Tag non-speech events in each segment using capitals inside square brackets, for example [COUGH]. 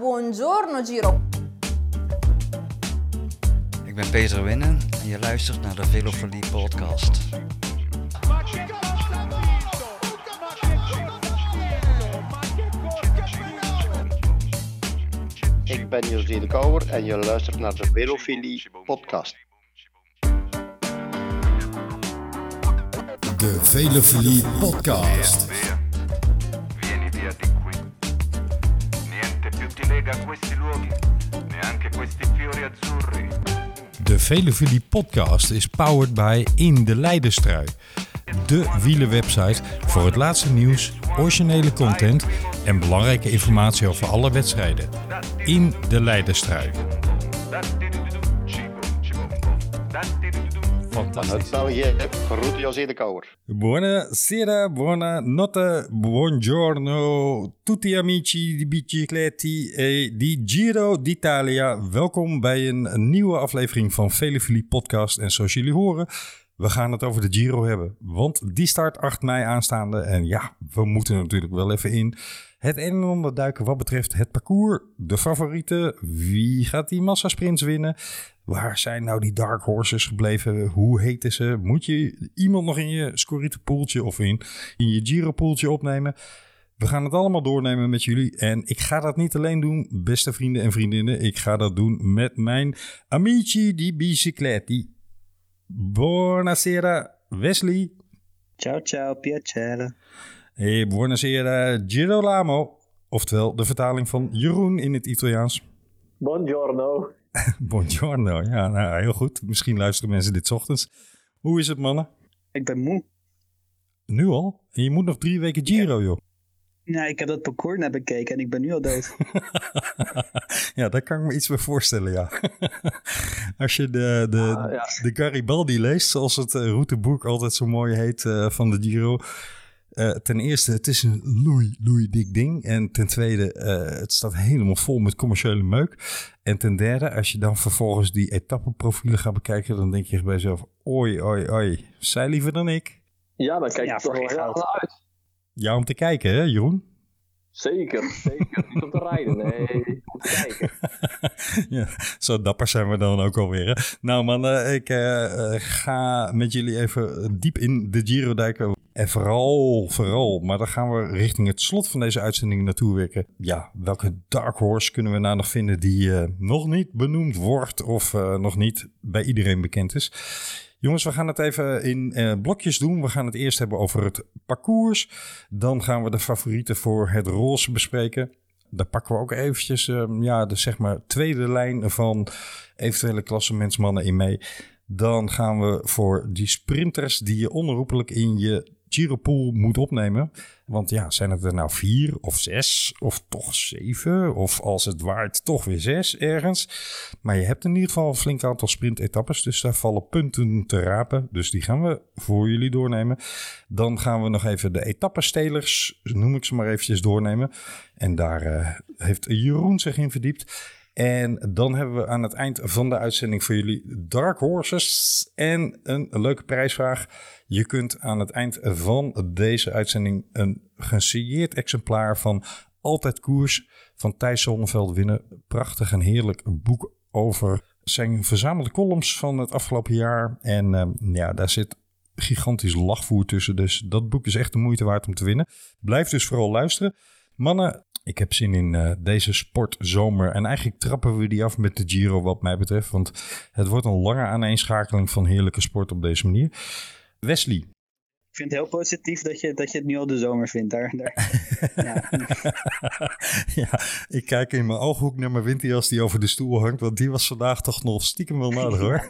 Buongiorno Giro. Ik ben Peter Winnen en je luistert naar de Velofilie podcast. Ik ben José de Kouwer en je luistert naar de Velofilie podcast. De Velofilie podcast. Questi fiori azzurri. De Velofilie podcast is powered by In de Leidenstrui. De wielenwebsite voor het laatste nieuws, originele content en belangrijke informatie over alle wedstrijden. In de Leidenstrui. Fantastisch. Uit België, groet José de Kouwer. Buonasera, buonanotte, buongiorno, tutti amici di bicicletti e di Giro d'Italia. Welkom bij een nieuwe aflevering van Velofilie podcast. En zoals jullie horen, we gaan het over de Giro hebben. Want die start 8 mei aanstaande. En ja, we moeten natuurlijk wel even in het een en ander duiken wat betreft het parcours. De favorieten, wie gaat die massasprints winnen? Waar zijn nou die dark horses gebleven? Hoe heten ze? Moet je iemand nog in je Scorito poeltje of in, in je Giro poeltje opnemen? We gaan het allemaal doornemen met jullie. En ik ga dat niet alleen doen, beste vrienden en vriendinnen. Ik ga dat doen met mijn amici di bicicletti. Buonasera, Wesley. Ciao ciao, piacere. E buonasera, Girolamo. Oftewel de vertaling van Jeroen in het Italiaans. Buongiorno. [LAUGHS] Buongiorno. Ja, nou, heel goed. Misschien luisteren mensen dit ochtends. Hoe is het, mannen? Ik ben moe. Nu al? En je moet nog drie weken Giro, joh. Nou, ik heb dat parcours net bekeken en ik ben nu al dood. [LAUGHS] ja, daar kan ik me iets bij voorstellen, ja. [LAUGHS] Als je de, de, Ah, ja. de Garibaldi leest, zoals het eh, routeboek altijd zo mooi heet eh, van de Giro. Eh, ten eerste, het is een loei, loei dik ding. En ten tweede, eh, het staat helemaal vol met commerciële meuk. En ten derde, als je dan vervolgens die etappeprofielen gaat bekijken, dan denk je bij jezelf, oei, oei, oei, zij liever dan ik. Ja, daar kijk Ja, ik toch voor wel heel uit. Ja, om te kijken, hè, Jeroen? Zeker, zeker. Niet om te rijden, nee. Om te kijken. [LAUGHS] ja, zo dapper zijn we dan ook alweer. Hè? Nou man, ik eh, ga met jullie even diep in de Giro duiken. En vooral, vooral, maar dan gaan we richting het slot van deze uitzending naartoe werken. Ja, welke dark horse kunnen we nou nog vinden die eh, nog niet benoemd wordt of eh, nog niet bij iedereen bekend is? Jongens, we gaan het even in eh, blokjes doen. We gaan het eerst hebben over het parcours. Dan gaan we de favorieten voor het roze bespreken. Daar pakken we ook eventjes ehm, ja, de zeg maar tweede lijn van eventuele klassementsmannen in mee. Dan gaan we voor die sprinters die je onherroepelijk in je Giropool moet opnemen. Want ja, zijn het er nou vier of zes of toch zeven? Of als het waait toch weer zes ergens. Maar je hebt in ieder geval een flink aantal sprintetappes. Dus daar vallen punten te rapen. Dus die gaan we voor jullie doornemen. Dan gaan we nog even de etappestelers, noem ik ze maar eventjes, doornemen. En daar eh, heeft Jeroen zich in verdiept. En dan hebben we aan het eind van de uitzending voor jullie Dark Horses en een leuke prijsvraag. Je kunt aan het eind van deze uitzending een gesigneerd exemplaar van Altijd Koers van Thijs Zonneveld winnen. Prachtig en heerlijk boek over zijn verzamelde columns van het afgelopen jaar. En eh, ja, daar zit gigantisch lachvoer tussen. Dus dat boek is echt de moeite waard om te winnen. Blijf dus vooral luisteren. Mannen, ik heb zin in eh, deze sportzomer. En eigenlijk trappen we die af met de Giro wat mij betreft. Want het wordt een lange aaneenschakeling van heerlijke sport op deze manier. Wesley. Ik vind het heel positief dat je, dat je het nu al de zomer vindt. Daar, daar. Ja. [LAUGHS] ja, ik kijk in mijn ooghoek naar mijn winterjas die over de stoel hangt. Want die was vandaag toch nog stiekem wel nodig hoor.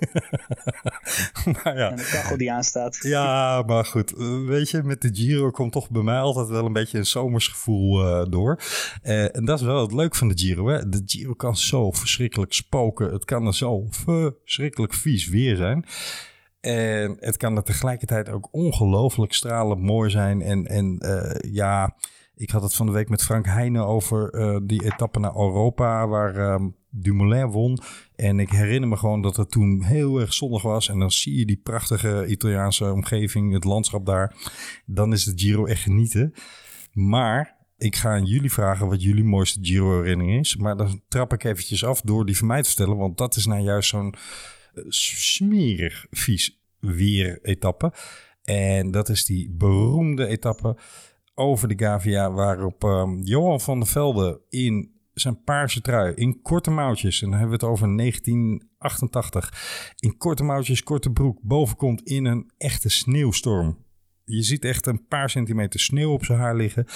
[LAUGHS] maar ja. En de kachel die aanstaat. Ja, maar goed. eh, Weet je, met de Giro komt toch bij mij altijd wel een beetje een zomersgevoel eh, door. Eh, en dat is wel het leuk van de Giro. Hè? De Giro kan zo verschrikkelijk spoken. Het kan er zo verschrikkelijk vies weer zijn. En het kan er tegelijkertijd ook ongelooflijk stralend mooi zijn. En, en eh, ja, ik had het van de week met Frank Heijnen over eh, die etappe naar Europa waar ehm, Dumoulin won. En ik herinner me gewoon dat het toen heel erg zonnig was. En dan zie je die prachtige Italiaanse omgeving, het landschap daar. Dan is de Giro echt genieten. Maar Ik ga aan jullie vragen wat jullie mooiste Giro-herinnering is. Maar dan trap ik eventjes af door die van mij te vertellen. Want dat is nou juist zo'n smerig vies weer-etappe. En dat is die beroemde etappe over de Gavia... waarop ehm, Johan van der Velde in zijn paarse trui, in korte mouwtjes... en dan hebben we het over 1988... in korte mouwtjes, korte broek, boven komt in een echte sneeuwstorm. Je ziet echt een paar centimeter sneeuw op zijn haar liggen...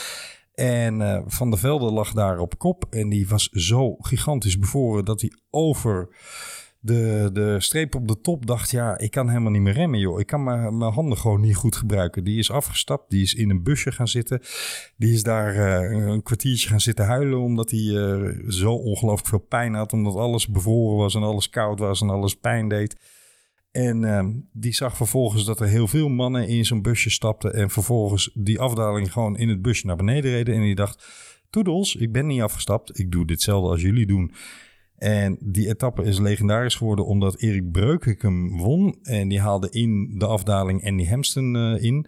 En eh, Van der Velde lag daar op kop. En die was zo gigantisch bevoren dat hij over de, de streep op de top dacht... ja, ik kan helemaal niet meer remmen, joh. Ik kan mijn handen gewoon niet goed gebruiken. Die is afgestapt, die is in een busje gaan zitten. Die is daar eh, een kwartiertje gaan zitten huilen... omdat hij eh, zo ongelooflijk veel pijn had. Omdat alles bevoren was en alles koud was en alles pijn deed. En ehm, die zag vervolgens dat er heel veel mannen in zo'n busje stapten. En vervolgens die afdaling gewoon in het busje naar beneden reden. En die dacht: Toedels, ik ben niet afgestapt. Ik doe ditzelfde als jullie doen. En die etappe is legendarisch geworden omdat Erik Breukink hem won. En die haalde in de afdaling Andy Hemston eh, in.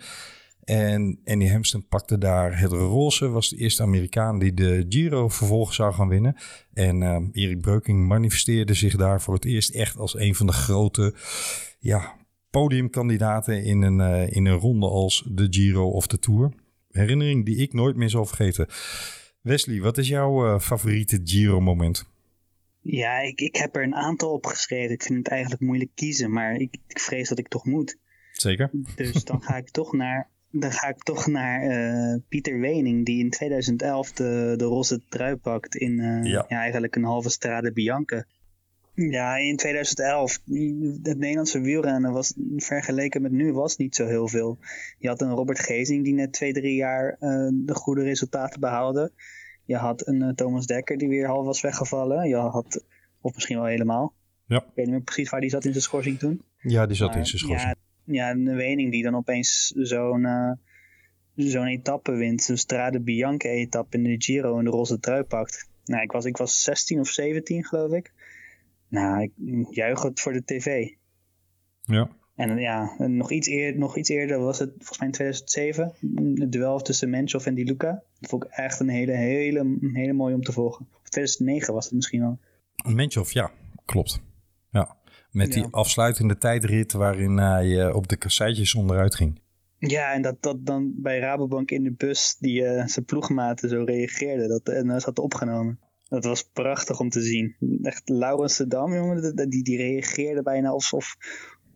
En Andy Hemston pakte daar het roze. Was de eerste Amerikaan die de Giro vervolgens zou gaan winnen. En eh, Erik Breukink manifesteerde zich daar voor het eerst echt als een van de grote ja, podiumkandidaten in een, eh, in een ronde als de Giro of de Tour. Herinnering die ik nooit meer zal vergeten. Wesley, wat is jouw favoriete Giro-moment? Ja, ik, ik heb er een aantal opgeschreven. Ik vind het eigenlijk moeilijk kiezen, maar ik, ik vrees dat ik toch moet. Zeker. Dus dan ga ik toch naar, dan ga ik toch naar eh, Pieter Wening, die in 2011 de, de roze trui pakt in eh, Ja. ja. eigenlijk een halve strade Bianca. Ja, in 2011, het Nederlandse wielrennen was vergeleken met nu was niet zo heel veel. Je had een Robert Gezing die net twee, drie jaar eh, de goede resultaten behaalde. Je had een eh, Thomas Dekker die weer half was weggevallen. Je had, of misschien wel helemaal. Ja. Ik weet niet meer precies waar die zat in zijn schorsing toen. Ja, die zat Maar in zijn schorsing. Ja, ja, een Wening die dan opeens zo'n eh, zo'n etappe wint. Zo'n Strade Bianca etappe in de Giro en de roze trui pakt. Nou, ik was, ik was 16 of 17 geloof ik. Nou, ik juich het voor de tv. Ja. En ja, nog iets, eer, nog iets eerder was het volgens mij in 2007. Het duel tussen Menchov en Di Luca. Dat vond ik echt een hele, hele, hele mooie om te volgen. Of 2009 was het misschien wel. Menchov, ja, klopt. Ja. Met die Ja. afsluitende tijdrit waarin hij eh, op de kasseitjes onderuit ging. Ja, en dat, dat dan bij Rabobank in de bus die eh, zijn ploegmaten zo reageerde. Dat, en dat had opgenomen. Dat was prachtig om te zien. Echt Laurens de Dam, jongen, die, die reageerde bijna alsof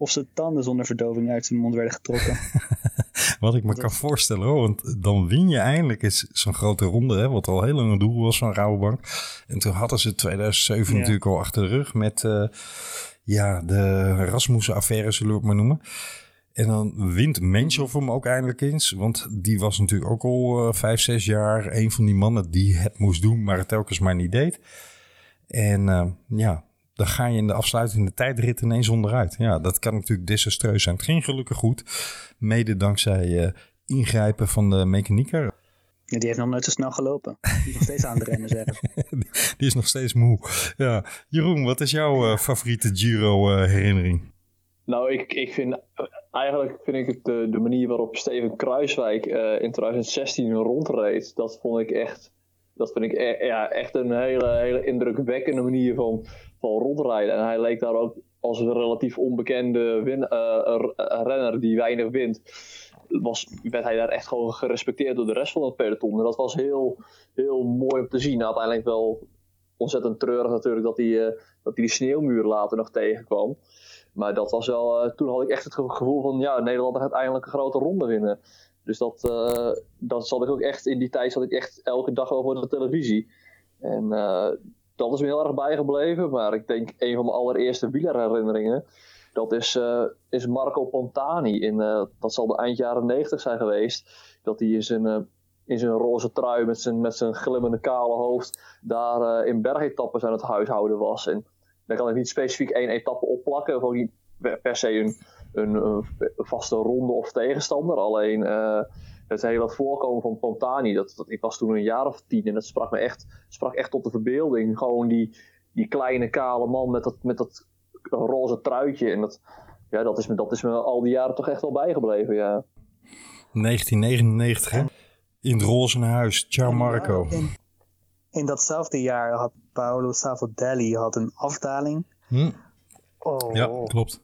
of zijn tanden zonder verdoving uit zijn mond werden getrokken. [LAUGHS] Wat ik me kan voorstellen hoor, want dan win je eindelijk eens zo'n grote ronde, hè, wat al heel lang een doel was van Rabobank. En toen hadden ze 2007 Ja. natuurlijk al achter de rug met eh, ja, de Rasmussen-affaire, zullen we het maar noemen. En dan wint Menchov hem ook eindelijk eens, want die was natuurlijk ook al eh, vijf, zes jaar een van die mannen die het moest doen, maar het telkens maar niet deed. En eh, ja, dan ga je in de afsluitende tijdrit ineens onderuit. Ja, dat kan natuurlijk desastreus zijn. Het ging gelukkig goed, mede dankzij eh, ingrijpen van de mechanieker. Ja, die heeft nog nooit zo snel gelopen. Die is nog steeds aan het rennen, zeggen. ze. [LAUGHS] Die is nog steeds moe. Ja. Jeroen, wat is jouw eh, favoriete Giro-herinnering? Nou, ik, ik vind eigenlijk vind ik het de, de manier waarop Steven Kruiswijk eh, in 2016 rondreed, dat vond ik echt, dat vind ik e- echt een hele, hele indrukwekkende manier van, van rondrijden. En hij leek daar ook als een relatief onbekende win, eh, r- renner die weinig wint, was, werd hij daar echt gewoon gerespecteerd door de rest van het peloton. En dat was heel, heel mooi om te zien. Uiteindelijk wel ontzettend treurig natuurlijk dat hij, eh, dat hij die sneeuwmuur later nog tegenkwam. Maar dat was wel, eh, toen had ik echt het gevoel van, ja, Nederland gaat eindelijk een grote ronde winnen. Dus dat, eh, dat zat ik ook echt, in die tijd zat ik echt elke dag voor de televisie. En eh, dat is me heel erg bijgebleven. Maar ik denk, een van mijn allereerste wielerherinneringen, dat is, eh, is Marco Pontani. In, dat zal de eind jaren 90 zijn geweest. Dat hij in zijn, in zijn roze trui met zijn, met zijn glimmende kale hoofd daar in bergetappes aan het huishouden was. En dan kan ik niet specifiek één etappe opplakken. Ook niet per se een, een, een vaste ronde of tegenstander. Alleen eh, het hele voorkomen van Pontani. Dat, dat, ik was toen een jaar of tien en dat sprak me echt, sprak echt tot de verbeelding. Gewoon die, die kleine kale man met dat, met dat roze truitje. En dat, ja, dat, is me, dat is me al die jaren toch echt wel bijgebleven. Ja. 1999, hè? In het Rozenhuis, ciao En, Marco. In, in datzelfde jaar had Paolo Savoldelli had een afdaling. Hm? Oh, Ja, klopt.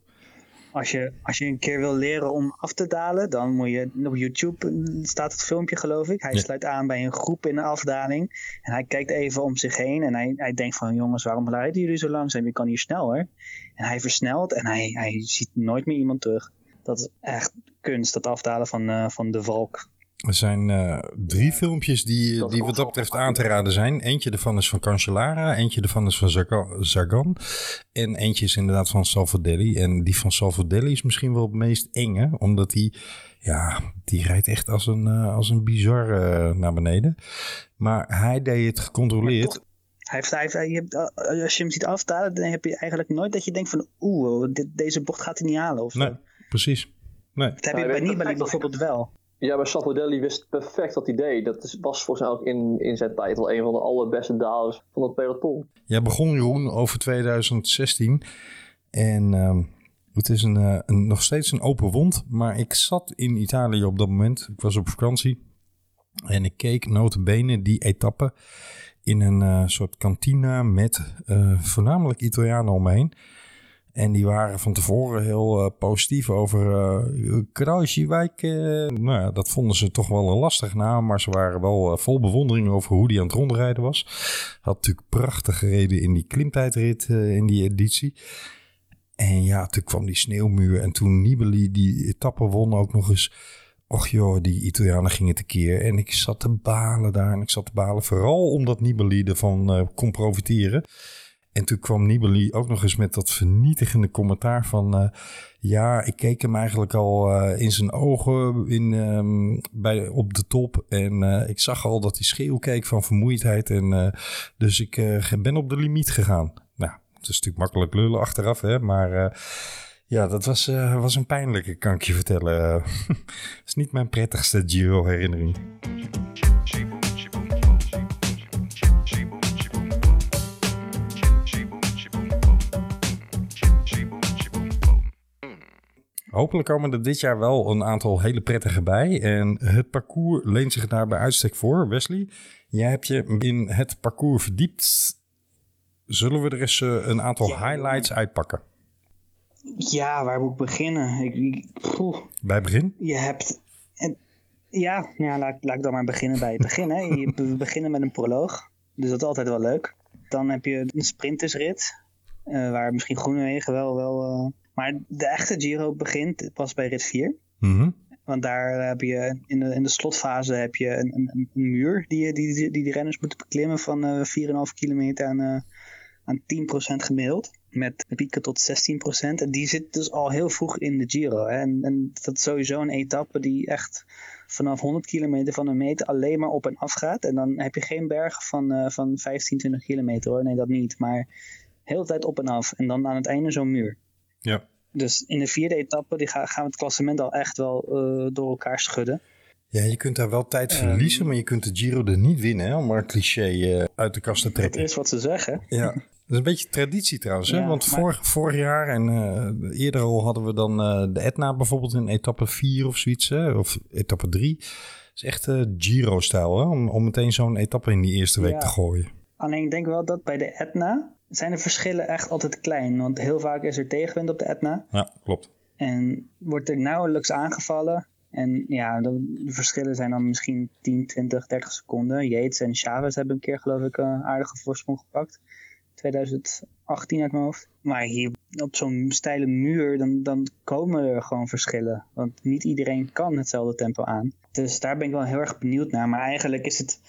Als, je, als je een keer wil leren om af te dalen, dan moet je op YouTube staat het filmpje, geloof ik. Hij Ja. sluit aan bij een groep in een afdaling. En hij kijkt even om zich heen en hij, hij denkt van jongens, waarom rijden jullie zo langzaam? Je kan hier sneller. En hij versnelt en hij, hij ziet nooit meer iemand terug. Dat is echt kunst, dat afdalen van, eh, van de valk. Er zijn eh, drie filmpjes die, die wat dat betreft aan te raden zijn. Eentje ervan is van Cancellara, eentje ervan is van Zaga- Zagan. En eentje is inderdaad van Salvadelli. En die van Salvadelli is misschien wel het meest enge, omdat die, ja, die rijdt echt als een, eh, als een bizar eh, naar beneden. Maar hij deed het gecontroleerd. Hij heeft, hij heeft, hij- je hebt, als je hem ziet afdalen, dan heb je eigenlijk nooit dat je denkt van oeh, dit, deze bocht gaat hij niet halen of zo. Nee, precies. Nee. Dat heb je je bij Nibali bijvoorbeeld wel. Ja, maar Savoldelli wist perfect wat hij deed. Dat was volgens mij ook in, in zijn tijd een van de allerbeste dalers van het peloton. Jij begon Jeroen over 2016 en ehm, het is een, eh, een, nog steeds een open wond, maar ik zat in Italië op dat moment. Ik was op vakantie en ik keek notabene die etappe in een eh, soort kantina met eh, voornamelijk Italianen omheen. En die waren van tevoren heel eh, positief over uh, Kruisjewijk. eh. nou ja, dat vonden ze toch wel een lastige naam. Maar ze waren wel eh, vol bewondering over hoe die aan het rondrijden was. Had natuurlijk prachtig gereden in die klimtijdrit in die editie. En ja, toen kwam die sneeuwmuur. En toen Nibali die etappe won ook nog eens. Och joh, die Italianen gingen tekeer. En ik zat te balen daar. En ik zat te balen vooral omdat Nibali ervan kon profiteren. En toen kwam Nibali ook nog eens met dat vernietigende commentaar van... eh, ja, ik keek hem eigenlijk al eh, in zijn ogen in, ehm, bij, op de top. En eh, ik zag al dat hij schreeuw keek van vermoeidheid. En, dus ik ben op de limiet gegaan. Nou, het is natuurlijk makkelijk lullen achteraf, hè. Maar ja, dat was, was een pijnlijke, kan ik je vertellen. [LAUGHS] Het is niet mijn prettigste Giro-herinnering. Hopelijk komen er dit jaar wel een aantal hele prettige bij. En het parcours leent zich daar bij uitstek voor. Wesley, jij hebt je in het parcours verdiept. Zullen we er eens eh, een aantal highlights uitpakken? Ja, waar moet ik beginnen? Ik, ik-. Bij begin? je hebt... Ja laat, laat ik dan maar beginnen bij het begin. Hè. Je, we beginnen met een proloog. Dus dat is altijd wel leuk. Dan heb je een sprintersrit. eh, waar misschien Groenewegen wel... wel eh, maar de echte Giro begint pas bij rit 4. Mhm. Want daar heb je in de, in de slotfase heb je een, een, een muur die, die, die, die de renners moeten beklimmen van eh 4,5 kilometer aan, eh aan 10% gemiddeld. Met pieken tot 16%. En die zit dus al heel vroeg in de Giro. Hè. En, en dat is sowieso een etappe die echt vanaf 100 kilometer van een meter alleen maar op en af gaat. En dan heb je geen bergen van, eh, van 15, 20 kilometer hoor. Nee, dat niet. Maar heel de tijd op en af. En dan aan het einde zo'n muur. Ja. Dus in de vierde etappe die ga- gaan we het klassement al echt wel eh, door elkaar schudden. Ja, je kunt daar wel tijd Ehm. verliezen, maar je kunt de Giro er niet winnen, hè, om maar een cliché eh, uit de kast te Dat trekken. is wat ze zeggen. Ja, [LAUGHS] dat is een beetje traditie trouwens. Hè? Ja, Want maar- vorig, vorig jaar en eh, eerder al hadden we dan de Etna bijvoorbeeld in etappe 4 of zoiets. Hè? Of etappe 3. Het is echt Giro-stijl, hè? Om, om meteen zo'n etappe in die eerste week Ja. te gooien. Alleen ik denk wel dat bij de Etna zijn de verschillen echt altijd klein. Want heel vaak is er tegenwind op de Etna. Ja, klopt. En wordt er nauwelijks aangevallen. En ja, de, de verschillen zijn dan misschien 10, 20, 30 seconden. Yates en Chavez hebben een keer geloof ik een aardige voorsprong gepakt. 2018 uit mijn hoofd. Maar hier op zo'n steile muur, dan, dan komen er gewoon verschillen. Want niet iedereen kan hetzelfde tempo aan. Dus daar ben ik wel heel erg benieuwd naar. Maar eigenlijk is het...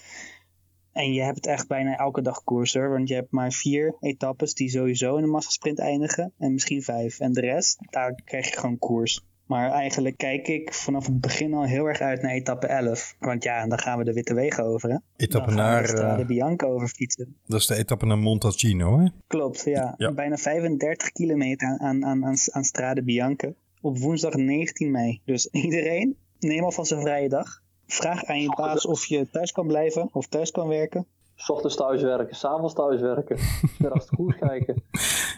En je hebt het echt bijna elke dag koersen. Want je hebt maar vier etappes die sowieso in een massasprint eindigen. En misschien vijf. En de rest, daar krijg je gewoon koers. Maar eigenlijk kijk ik vanaf het begin al heel erg uit naar etappe 11. Want ja, dan gaan we de Witte Wegen over. Hè? Etappe dan gaan naar, we de eh, Bianca over fietsen. dat is de etappe naar Montalcino, hè? Klopt, ja. Ja. Bijna 35 kilometer aan, aan, aan, aan Strade Bianca. Op woensdag 19 mei. Dus [LAUGHS] iedereen, neem alvast een vrije dag. Vraag aan je baas of je thuis kan blijven of thuis kan werken. S ochtends thuis werken, s'avonds thuis werken. Smiddags de koers kijken. [LAUGHS]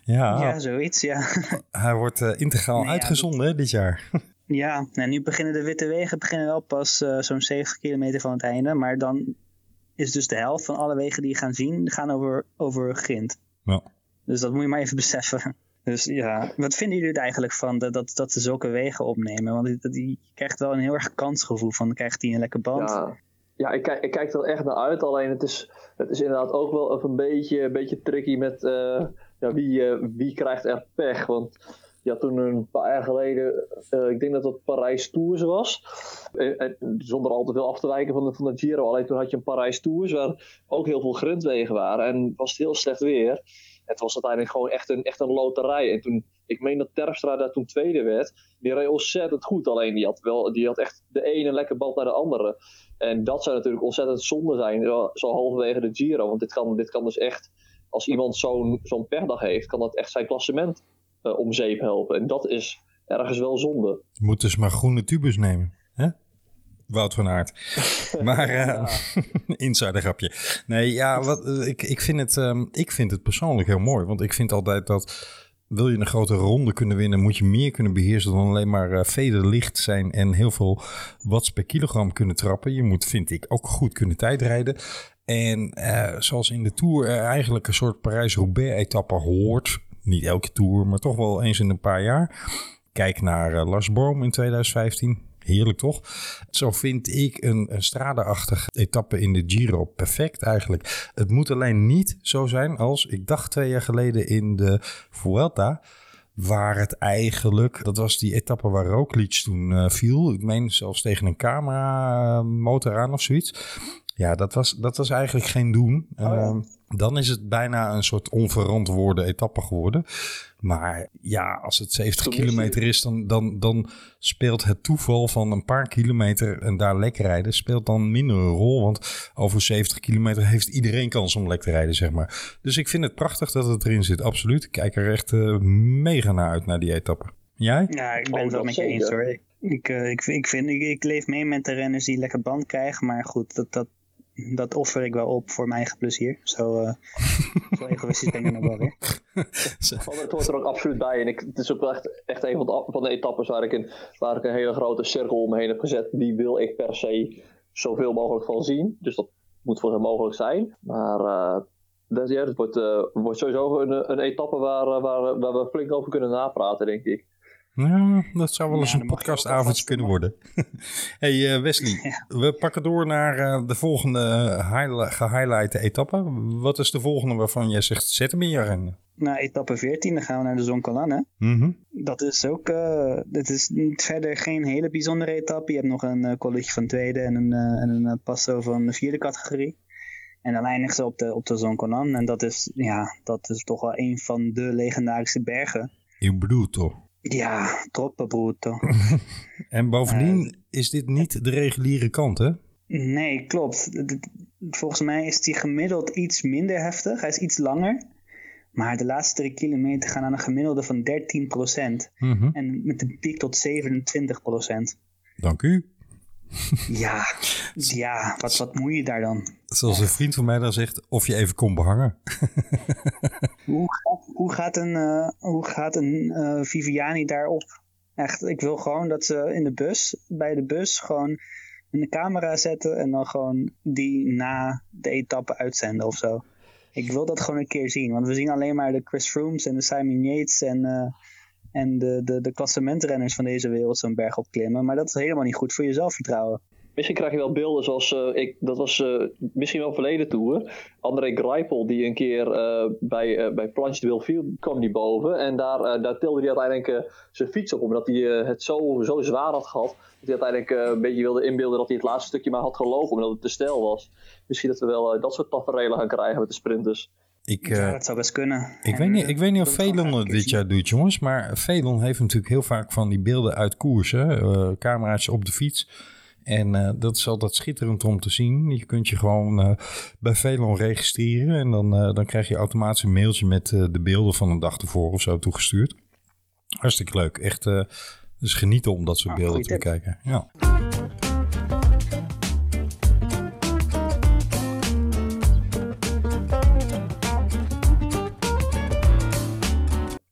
Ja, Ja, zoiets, ja. [LAUGHS] hij wordt eh, integraal Nee, ja, uitgezonden dit jaar. [LAUGHS] Ja, en nu beginnen de witte wegen beginnen wel pas eh, zo'n 70 kilometer van het einde. Maar dan is dus de helft van alle wegen die je gaan zien, gaan over, over grind. Ja. Dus dat moet je maar even beseffen. Dus ja, wat vinden jullie er eigenlijk van dat, dat, dat ze zulke wegen opnemen? Want die, krijgt wel een heel erg kansgevoel van, krijgt hij een lekker band? Ja, ja ik, kijk, ik kijk er echt naar uit. Alleen het is, het is inderdaad ook wel een beetje, een beetje tricky met eh, ja, wie, eh, wie krijgt er pech. Want had toen een paar jaar geleden, eh, ik denk dat het Parijs Tours was. Zonder al te veel af te wijken van de, van de Giro. Alleen toen had je een Parijs Tours waar ook heel veel grindwegen waren. En was het heel slecht weer. Het was uiteindelijk gewoon echt een, echt een loterij. En toen, ik meen dat Terpstra daar toen tweede werd. Die reed ontzettend goed. Alleen die had, wel, die had echt de ene lekker bal naar de andere. En dat zou natuurlijk ontzettend zonde zijn. Zo, halverwege de Giro. Want dit kan, dit kan dus echt, als iemand zo'n zo'n pechdag heeft, kan dat echt zijn klassement uh, om zeep helpen. En dat is ergens wel zonde. Je moet dus maar groene tubus nemen. Hè? Wout van Aert. [LAUGHS] Maar uh, ja. [LAUGHS] insider grapje. Nee, ja, wat, ik, ik, vind het, um, ik vind het persoonlijk heel mooi. Want ik vind altijd dat wil je een grote ronde kunnen winnen, moet je meer kunnen beheersen dan alleen maar uh, vederlicht zijn en heel veel watts per kilogram kunnen trappen. Je moet, vind ik, ook goed kunnen tijdrijden. En uh, zoals in de Tour er eigenlijk een soort Parijs-Roubaix-etappe hoort, niet elke Tour, maar toch wel eens in een paar jaar. Kijk naar uh, Lars Boom in 2015. Heerlijk toch? Zo vind ik een, een strade-achtige etappe in de Giro perfect eigenlijk. Het moet alleen niet zo zijn als ik dacht twee jaar geleden in de Vuelta. Waar het eigenlijk, dat was die etappe waar Roglic toen uh, viel. Ik meen zelfs tegen een camera motor aan of zoiets. Ja, dat was, dat was eigenlijk geen doen. Oh, ja. uh, dan is het bijna een soort onverantwoorde etappe geworden. Maar ja, als het 70 Toen kilometer is, dan, dan, dan speelt het toeval van een paar kilometer en daar lek rijden, speelt dan minder een rol. Want over 70 kilometer heeft iedereen kans om lek te rijden, zeg maar. Dus ik vind het prachtig dat het erin zit, absoluut. Ik kijk er echt uh, mega naar uit, naar die etappe. Jij? Ja, ik ben het wel met je eens hoor. Ik, uh, ik, ik, vind, ik, ik leef mee met de renners die lekker band krijgen. Maar goed, dat, dat, dat offer ik wel op voor mijn eigen plezier. Zo, uh, [LAUGHS] zo egoïstisch ben ik nog wel weer. [LAUGHS] het hoort er ook absoluut bij. En ik, het is ook wel echt, echt een van de, van de etappes waar ik, in, waar ik een hele grote cirkel omheen heb gezet. Die wil ik per se zoveel mogelijk van zien. Dus dat moet voor hen mogelijk zijn. Maar uh, dat, ja, het wordt, uh, wordt sowieso een, een etappe waar, waar, waar we flink over kunnen napraten, denk ik. Ja, dat zou wel eens ja, een podcastavondje kunnen worden. [LAUGHS] hey uh, Wesley, [LAUGHS] ja. we pakken door naar uh, de volgende gehighlighte etappe. Wat is de volgende waarvan jij zegt, zet hem in je agenda? Nou, etappe 14, dan gaan we naar de Zoncolan, hè? Mm -hmm. Dat is ook, uh, dit is verder geen hele bijzondere etappe. Je hebt nog een college van tweede en een, en een passo van de vierde categorie. En dan eindigt ze op de, op de Zoncolan. En dat is, ja, dat is toch wel een van de legendarische bergen. In Bruto. Ja, troppo bruto. [LAUGHS] en bovendien uh, is dit niet de reguliere kant, hè? Nee, klopt. Volgens mij is die gemiddeld iets minder heftig. Hij is iets langer. Maar de laatste drie kilometer gaan aan een gemiddelde van 13%. Mm -hmm. En met een piek tot 27%. Dank u. Ja, [LAUGHS] ja wat, wat moet je daar dan? Zoals een vriend van mij dan zegt, of je even kon behangen. [LAUGHS] hoe, gaat, hoe gaat een, uh, hoe gaat een uh, Viviani daarop? Echt, ik wil gewoon dat ze in de bus, bij de bus, gewoon een camera zetten en dan gewoon die na de etappe uitzenden of zo. Ik wil dat gewoon een keer zien, want we zien alleen maar de Chris Froomes en de Simon Yates en... Uh, en de, de, de klassementrenners van deze wereld zo'n berg opklimmen. Maar dat is helemaal niet goed voor je zelfvertrouwen. Misschien krijg je wel beelden zoals, uh, ik, dat was uh, misschien wel verleden toer. André Greipel die een keer uh, bij, uh, bij Planche de Wilfield kwam die boven. En daar, daar tilde hij uiteindelijk zijn fiets op. Omdat hij het zo, zo zwaar had gehad. Dat hij uiteindelijk een beetje wilde inbeelden dat hij het laatste stukje maar had gelopen. Omdat het te stijl was. Misschien dat we wel dat soort tafereelen gaan krijgen met de sprinters. Ik, uh, ja, dat zou best kunnen. Ik, weet, niet, ik weet niet of Velon het dit jaar doet, jongens. Maar Velon heeft natuurlijk heel vaak van die beelden uit koers. Hè? Uh, camera's op de fiets. En uh, dat is altijd schitterend om te zien. Je kunt je gewoon bij Velon registreren. En dan, dan krijg je automatisch een mailtje met de beelden van een dag ervoor of zo toegestuurd. Hartstikke leuk. Echt dus genieten om dat soort Ah, beelden te bekijken. Ja.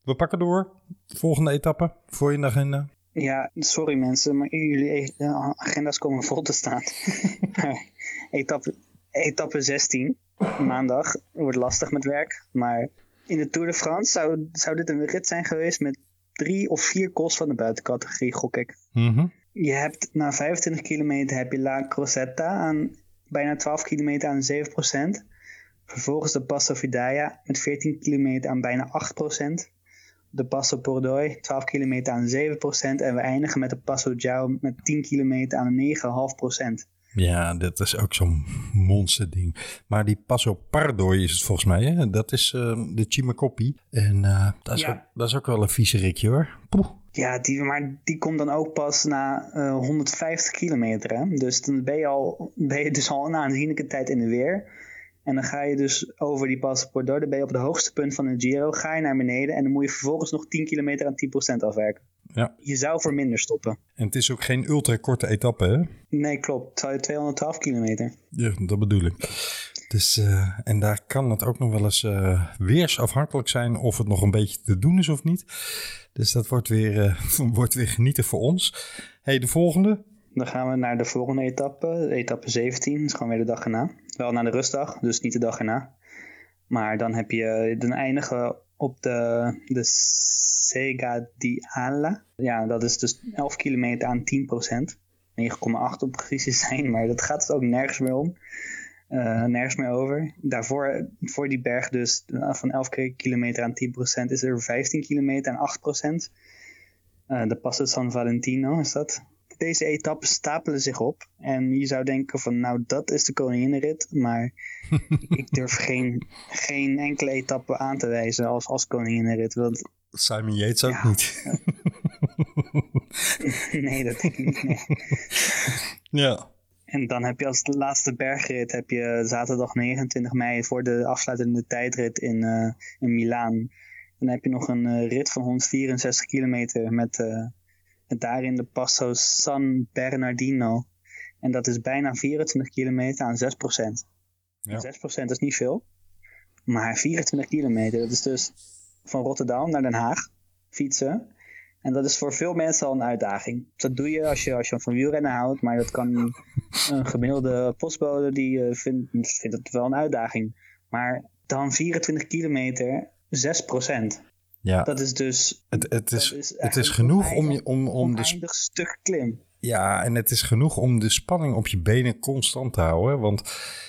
We pakken door. Volgende etappe voor je agenda. Ja, sorry mensen, maar jullie eh, agenda's komen vol te staan. [LAUGHS] Etappe, etappe 16, maandag, wordt lastig met werk. Maar in de Tour de France zou, zou dit een rit zijn geweest met drie of vier calls van de buitencategorie, gok ik. Mhm. Je hebt na 25 kilometer heb je La Crosetta aan bijna 12 kilometer aan 7%. Vervolgens de Passo Vidaya met 14 kilometer aan bijna 8%. De Passo Pordoi 12 kilometer aan 7%. En we eindigen met de Passo Giao met 10 kilometer aan 9,5%. Ja, dat is ook zo'n monsterding. Maar die Passo Pardoi is het volgens mij, hè? Dat is eh, de Chimacopi. En eh, dat, is Ja. ook, dat is ook wel een vieze rikje hoor. Poeh. Ja, die, maar die komt dan ook pas na eh, 150 kilometer. Hè? Dus dan ben je, al, ben je dus al een aanzienlijke tijd in de weer. En dan ga je dus over die Passo Pordoi. Dan ben je op het hoogste punt van de Giro. Ga je naar beneden en dan moet je vervolgens nog 10 kilometer aan 10% afwerken. Ja. Je zou voor minder stoppen. En het is ook geen ultra korte etappe, hè? Nee, klopt. Het zou 212 kilometer. Ja, dat bedoel ik. Dus, eh, en daar kan het ook nog wel eens eh, weersafhankelijk zijn of het nog een beetje te doen is of niet. Dus dat wordt weer, eh, [LAUGHS] wordt weer genieten voor ons. hey, de volgende. Dan gaan we naar de volgende etappe. Etappe 17. Dat is gewoon weer de dag erna. Wel naar de rustdag, dus niet de dag erna. Maar dan heb je, dan eindigen we op de, de Sega di Ala. Ja, dat is dus 11 kilometer aan 10%. 9,8 om precies zijn, maar dat gaat het ook nergens meer om. Eh, nergens meer over. Daarvoor, voor die berg dus, eh, van 11 kilometer aan 10% is er 15 kilometer aan 8%. Eh, de Passo San Valentino is dat. Deze etappes stapelen zich op. En je zou denken van, nou dat is de koninginnenrit. Maar [LAUGHS] ik durf geen, geen enkele etappe aan te wijzen als, als koninginnenrit. Want Simon Yates ook Ja. niet. [LAUGHS] nee, dat denk ik niet. nee. ja. En dan heb je als laatste bergrit heb je zaterdag 29 mei voor de afsluitende tijdrit in, eh in Milaan. Dan heb je nog een eh, rit van 164 kilometer met, eh, met daarin de Passo San Bernardino. En dat is bijna 24 kilometer aan 6 Ja. 6% is niet veel. Maar 24 kilometer, dat is dus van Rotterdam naar Den Haag fietsen. En dat is voor veel mensen al een uitdaging. Dat doe je als je, als je van wielrennen houdt, maar dat kan [LAUGHS] een gemiddelde postbode die eh, vindt, vindt het wel een uitdaging. Maar dan 24 kilometer, 6 ja. Dat is dus Het, het, is, het is genoeg om, je, om, om de stuk klim. Ja, en het is genoeg om de spanning op je benen constant te houden. Want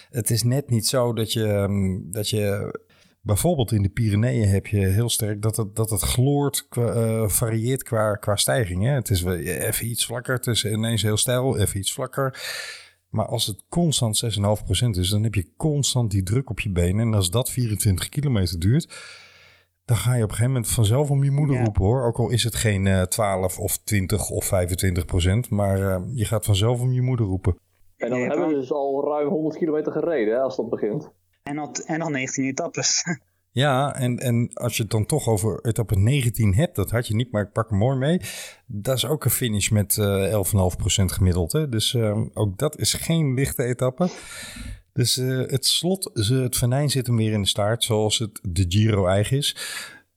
het is net niet zo dat je, ehm, dat je bijvoorbeeld in de Pyreneeën heb je heel sterk dat het, dat het gloort, eh, varieert qua, qua stijging. Hè? Het is wel even iets vlakker, het is ineens heel stijl, even iets vlakker. Maar als het constant 6,5% is, dan heb je constant die druk op je benen. En als dat 24 kilometer duurt, dan ga je op een gegeven moment vanzelf om je moeder Ja. roepen hoor. Ook al is het geen eh 12 of 20 of 25 procent. Maar eh, je gaat vanzelf om je moeder roepen. En dan Ja, hebben we dus al ruim 100 kilometer gereden hè, als dat begint. En al, en al 19 etappes. [LAUGHS] Ja, en, en als je het dan toch over etappe 19 hebt, dat had je niet, maar ik pak hem mooi mee. Dat is ook een finish met eh 11,5% gemiddeld. Hè? Dus eh, ook dat is geen lichte etappe. Dus eh, het slot, het venijn zit hem weer in de staart, zoals het de Giro eigen is.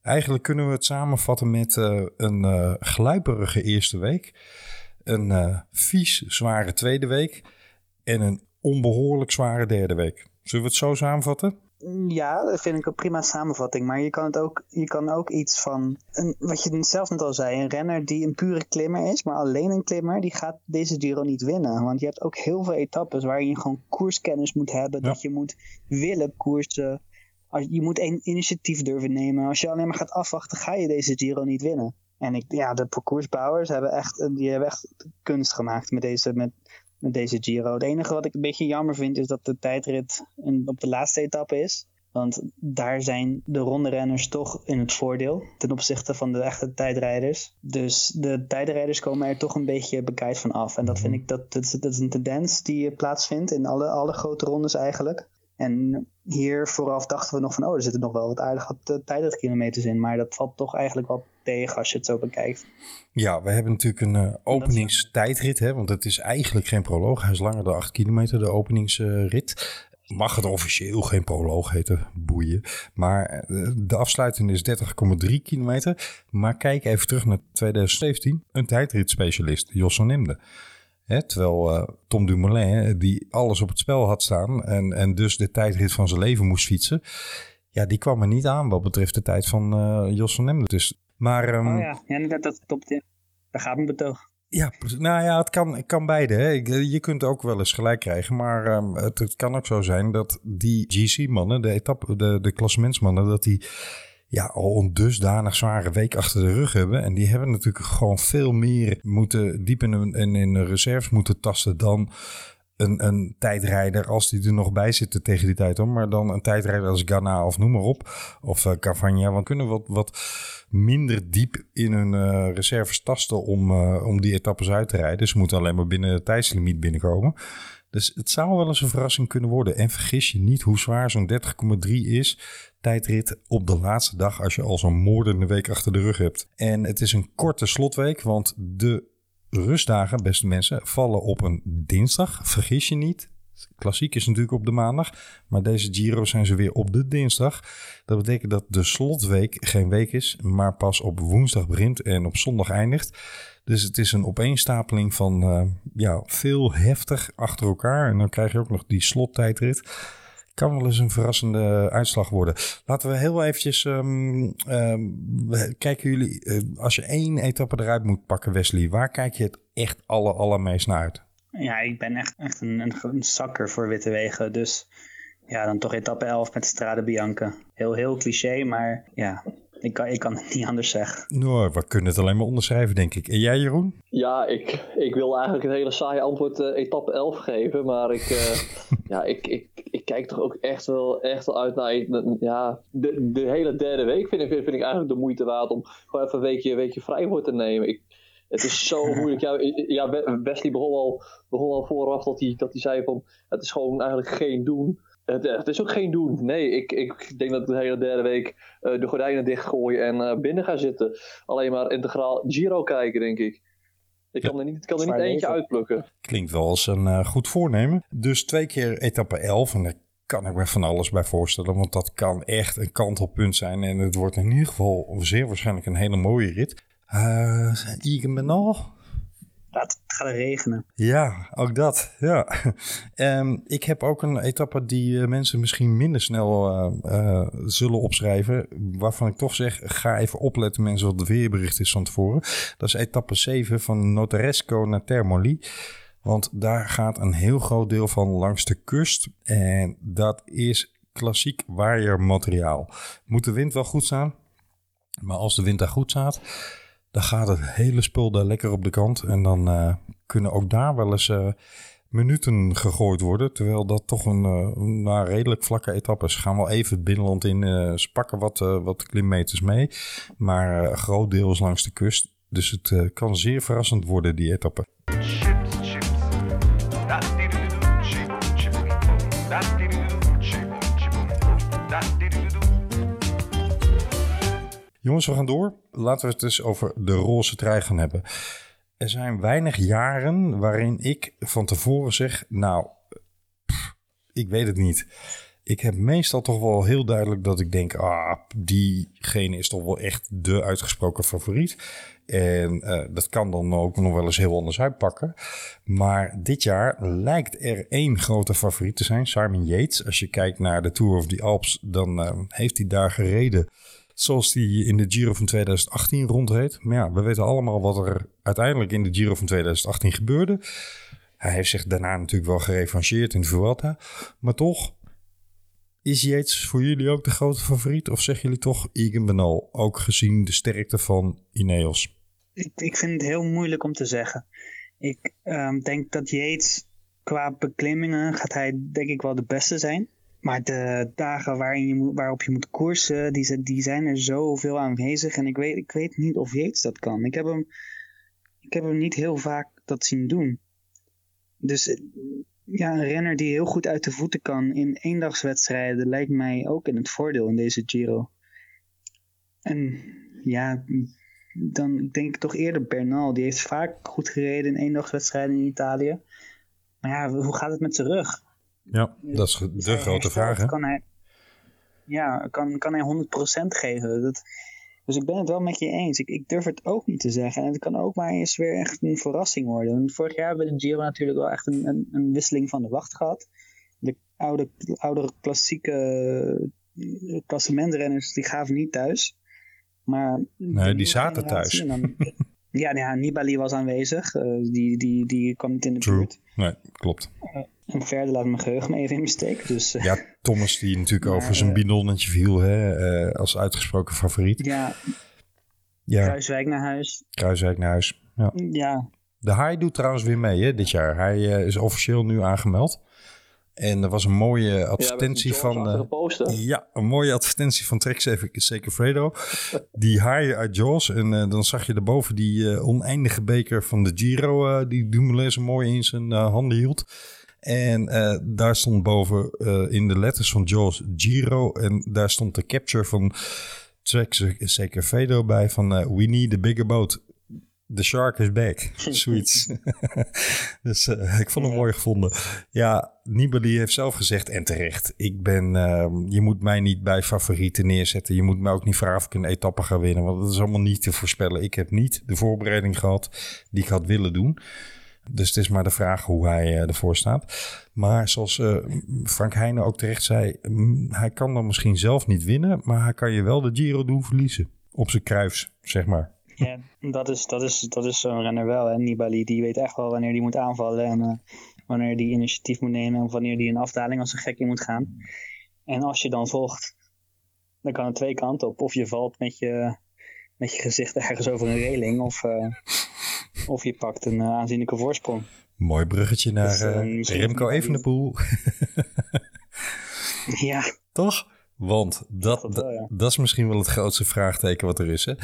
Eigenlijk kunnen we het samenvatten met eh, een eh gluiperige eerste week, een vies zware tweede week en een onbehoorlijk zware derde week. Zullen we het zo samenvatten? Ja, dat vind ik een prima samenvatting. Maar je kan, het ook, je kan ook iets van, een, wat je zelf net al zei, een renner die een pure klimmer is, maar alleen een klimmer, die gaat deze Giro niet winnen. Want je hebt ook heel veel etappes waar je gewoon koerskennis moet hebben, Ja. dat je moet willen koersen. Als, je moet een initiatief durven nemen. Als je alleen maar gaat afwachten, ga je deze Giro niet winnen. En ik, ja, de parcoursbouwers hebben echt, die hebben echt kunst gemaakt met deze, met, met deze Giro. Het enige wat ik een beetje jammer vind is dat de tijdrit in- op de laatste etappe is. Want daar zijn de ronde renners toch in het voordeel ten opzichte van de echte tijdrijders. Dus de tijdrijders komen er toch een beetje bekijkt van af. En dat vind ik dat, dat, is, is een tendens die plaatsvindt in alle, alle grote rondes eigenlijk. En hier vooraf dachten we nog van, oh, er zitten nog wel wat aardige t- tijdritkilometers in. Maar dat valt toch eigenlijk wel tegen als je het zo bekijkt. Ja, we hebben natuurlijk een eh, openingstijdrit, hè, want het is eigenlijk geen proloog. Hij is langer dan 8 kilometer, de openingsrit. mag het officieel geen proloog heten, boeien. Maar eh, de afsluiting is 30,3 kilometer. Maar kijk even terug naar 2017. Een tijdritspecialist, Jos van Nimde. Hè, terwijl eh, Tom Dumoulin, eh, die alles op het spel had staan en, en dus de tijdrit van zijn leven moest fietsen. Ja, die kwam er niet aan wat betreft de tijd van eh, Jos van Emden. Dus, maar ehm, Oh ja, ja inderdaad, dat klopt. Ja. Daar gaat mijn betoog. ja, nou ja, het kan, het kan beide. Hè. Ik- Je kunt ook wel eens gelijk krijgen. Maar ehm, het, het kan ook zo zijn dat die GC-mannen, de, etappe, de, de klassementsmannen, dat die ja, al een dusdanig zware week achter de rug hebben. En die hebben natuurlijk gewoon veel meer moeten diep in in, de reserves moeten tasten dan een, een tijdrijder als die er nog bij zitten tegen die tijd om. Maar dan een tijdrijder als Ghana of noem maar op. Of uh, Cavagna. Want kunnen wat, wat minder diep in hun eh, reserves tasten om, eh, om die etappes uit te rijden. Ze moeten alleen maar binnen het tijdslimiet binnenkomen. Dus het zou wel eens een verrassing kunnen worden. En vergis je niet hoe zwaar zo'n 30,3 is. Tijdrit op de laatste dag als je al zo'n moordende week achter de rug hebt. En het is een korte slotweek, want de rustdagen, beste mensen, vallen op een dinsdag. Vergis je niet. Klassiek is natuurlijk op de maandag, maar deze Giro zijn ze weer op de dinsdag. Dat betekent dat de slotweek geen week is, maar pas op woensdag begint en op zondag eindigt. Dus het is een opeenstapeling van uh, ja, veel heftig achter elkaar. En dan krijg je ook nog die slottijdrit. Kan wel eens een verrassende uitslag worden. Laten we heel eventjes um, um, kijken jullie. Uh, als je één etappe eruit moet pakken, Wesley, waar kijk je het echt aller, allermeest naar uit? Ja, ik ben echt, echt een, een, een zakker voor witte wegen. Dus ja, dan toch etappe 11 met Strade Bianca. Heel, heel cliché, maar ja, ik kan, ik kan het [LAUGHS] niet anders zeggen. Nou, we kunnen het alleen maar onderschrijven, denk ik. En jij, Jeroen? Ja, ik, ik wil eigenlijk een hele saaie antwoord uh, etappe 11 geven. Maar ik, uh, [LAUGHS] ja, ik, ik kijk toch ook echt wel, echt wel uit naar... Ja, de, de hele derde week vind ik, vind ik eigenlijk de moeite waard om gewoon even een weekje, een weekje vrij voor te nemen. Ik, het is zo [LAUGHS] moeilijk. Ja, ja Wesley begon al, begon al vooraf dat hij, dat hij zei van... Het is gewoon eigenlijk geen doen. Het, het, is ook geen doen. Nee, ik, ik denk dat ik de hele derde week uh, de gordijnen dichtgooien en uh, binnen ga zitten. Alleen maar integraal Giro kijken, denk ik. Ik kan er niet, kan er niet eentje uitplukken. Klinkt wel als een uh, goed voornemen. Dus twee keer etappe 11 en kan ik me van alles bij voorstellen. Want dat kan echt een kantelpunt zijn. En het wordt in ieder geval zeer waarschijnlijk een hele mooie rit. Uh, Igen Benal? Het gaat regenen. Ja, ook dat. Ja. Um, [LAUGHS] ik heb ook een etappe die uh, mensen misschien minder snel uh, uh, zullen opschrijven. Waarvan ik toch zeg, ga even opletten mensen wat het weerbericht is van tevoren. Dat is etappe 7 van Notaresco naar Termoli. Want daar gaat een heel groot deel van langs de kust. En dat is klassiek waaiermateriaal. Moet de wind wel goed staan? Maar als de wind daar goed staat dan gaat het hele spul daar lekker op de kant. En dan uh, kunnen ook daar wel eens uh, minuten gegooid worden. Terwijl dat toch een uh, nou, redelijk vlakke etappe is. Gaan wel even het binnenland in. ze pakken wat, wat klimmeters mee. Maar groot deel is langs de kust. Dus het kan zeer verrassend worden, die etappe. Jongens, we gaan door. Laten we het dus over de roze trui gaan hebben. Er zijn weinig jaren waarin ik van tevoren zeg, nou, ik weet het niet. Ik heb meestal toch wel heel duidelijk dat ik denk, ah, diegene is toch wel echt de uitgesproken favoriet. En uh, dat kan dan ook nog wel eens heel anders uitpakken. Maar dit jaar lijkt er één grote favoriet te zijn, Simon Yates. Als je kijkt naar de Tour of the Alps, dan uh, heeft hij daar gereden zoals die in de Giro van 2018 rondreed. Maar ja, we weten allemaal wat er uiteindelijk in de Giro van 2018 gebeurde. Hij heeft zich daarna natuurlijk wel gerevancheerd in de Vuelta. Maar toch, is Yates voor jullie ook de grote favoriet? Of zeggen jullie toch Egan Bernal, ook gezien de sterkte van Ineos? Ik, ik vind het heel moeilijk om te zeggen. Ik um, denk dat Yates qua beklimmingen gaat hij denk ik wel de beste zijn. Maar de dagen waarin je waarop je moet koersen, die, die zijn er zoveel aanwezig. En ik weet, ik weet niet of Yates dat kan. Ik heb, hem, ik heb hem niet heel vaak dat zien doen. Dus ja, een renner die heel goed uit de voeten kan in eendagswedstrijden lijkt mij ook in het voordeel in deze Giro. En ja, dan denk ik toch eerder Bernal. Die heeft vaak goed gereden in eendagswedstrijden in Italië. Maar ja, hoe gaat het met zijn rug? Ja, dat is de grote vraag, hè? Kan hij, ja, kan, kan hij 100% geven? Dat, dus ik ben het wel met je eens. Ik, ik durf het ook niet te zeggen. En het kan ook maar eens weer echt een verrassing worden. Want vorig jaar hebben we de Giro natuurlijk wel echt een, een, een wisseling van de wacht gehad. De oude, oudere klassieke eh, klassementrenners die gaven niet thuis. Maar de die zaten thuis. dan- [LAUGHS] ja, ja, Nibali was aanwezig. eh, die, die, die kwam niet in de True. buurt. Nee, klopt. En verder laat mijn geheugen me even in steek. Dus eh, Ja, Thomas die natuurlijk Maar, over zijn eh, bidonnetje viel hè, eh, als uitgesproken favoriet. ja, Ja, Kruiswijk naar huis. Kruiswijk naar huis. Ja. Ja, De Haai doet trouwens weer mee hè, dit jaar. Hij eh, is officieel nu aangemeld. En er was een mooie advertentie van... eh, posten. ja, een mooie advertentie van Trek Segafredo. Die haaien uit Jaws. En eh, dan zag je erboven die eh, oneindige beker van de Giro. eh, die Dumoulin zo mooi in zijn handen hield. En daar stond boven in de letters van Jaws Giro. En daar stond de capture van Trek Segafredo bij. Van We need a bigger boat. The shark is back. [LAUGHS] Zoiets. [LAUGHS] dus eh, ik vond hem mooi gevonden. Ja, Nibali heeft zelf gezegd, en terecht, ik ben, ehm, je moet mij niet bij favorieten neerzetten. Je moet mij ook niet vragen of ik een etappe ga winnen, want dat is allemaal niet te voorspellen. Ik heb niet de voorbereiding gehad die ik had willen doen. Dus het is maar de vraag hoe hij eh, ervoor staat. Maar zoals eh, Frank Heijnen ook terecht zei, mm, hij kan dan misschien zelf niet winnen, maar hij kan je wel de Giro doen verliezen. Op zijn kruis, zeg maar. Ja dat is, dat is, dat is zo'n renner wel. En Nibali die weet echt wel wanneer hij moet aanvallen. En eh, wanneer hij initiatief moet nemen. En wanneer hij een afdaling als een gek in moet gaan. En als je dan volgt, dan kan het twee kanten op. Of je valt met je, met je gezicht ergens over een reling. Of, eh, of je pakt een eh, aanzienlijke voorsprong. Mooi bruggetje naar Dus, misschien- Remco Evenepoel. Ja, [LAUGHS] Toch? Want dat, dat wel, ja. dat is misschien wel het grootste vraagteken wat er is. Hè?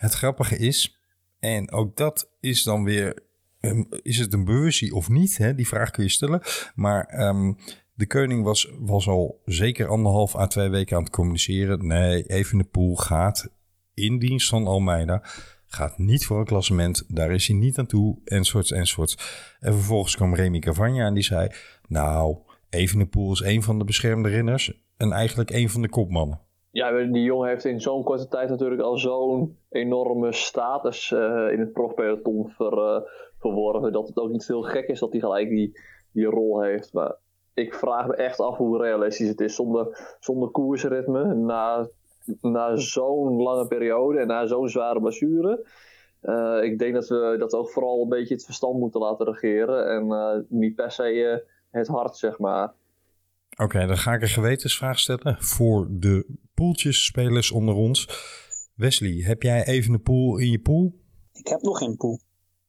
Het grappige is, en ook dat is dan weer, ehm, is het een beursie of niet? Hè? Die vraag kun je stellen. Maar ehm, de koning was, was al zeker anderhalf à twee weken aan het communiceren. Nee, Evenepoel gaat in dienst van Almeida. Gaat niet voor een klassement. Daar is hij niet aan toe. Enzovoorts, enzovoorts. En vervolgens kwam Remy Cavagna en die zei... Nou, Evenepoel is een van de beschermde renners. En eigenlijk een van de kopmannen. Ja, die jongen heeft in zo'n korte tijd natuurlijk al zo'n enorme status eh, in het profpeloton eh, verworven. Dat het ook niet heel gek is dat hij gelijk die, die rol heeft. Maar ik vraag me echt af hoe realistisch het is zonder, zonder koersritme. Na, na zo'n lange periode en na zo'n zware blessure. Eh, ik denk dat we, dat ook vooral een beetje het verstand moeten laten regeren. En niet per se het hart, zeg maar. Oké, dan ga ik een gewetensvraag stellen voor de poeltjesspelers onder ons. Wesley, heb jij even een pool in je pool? ik heb nog geen pool.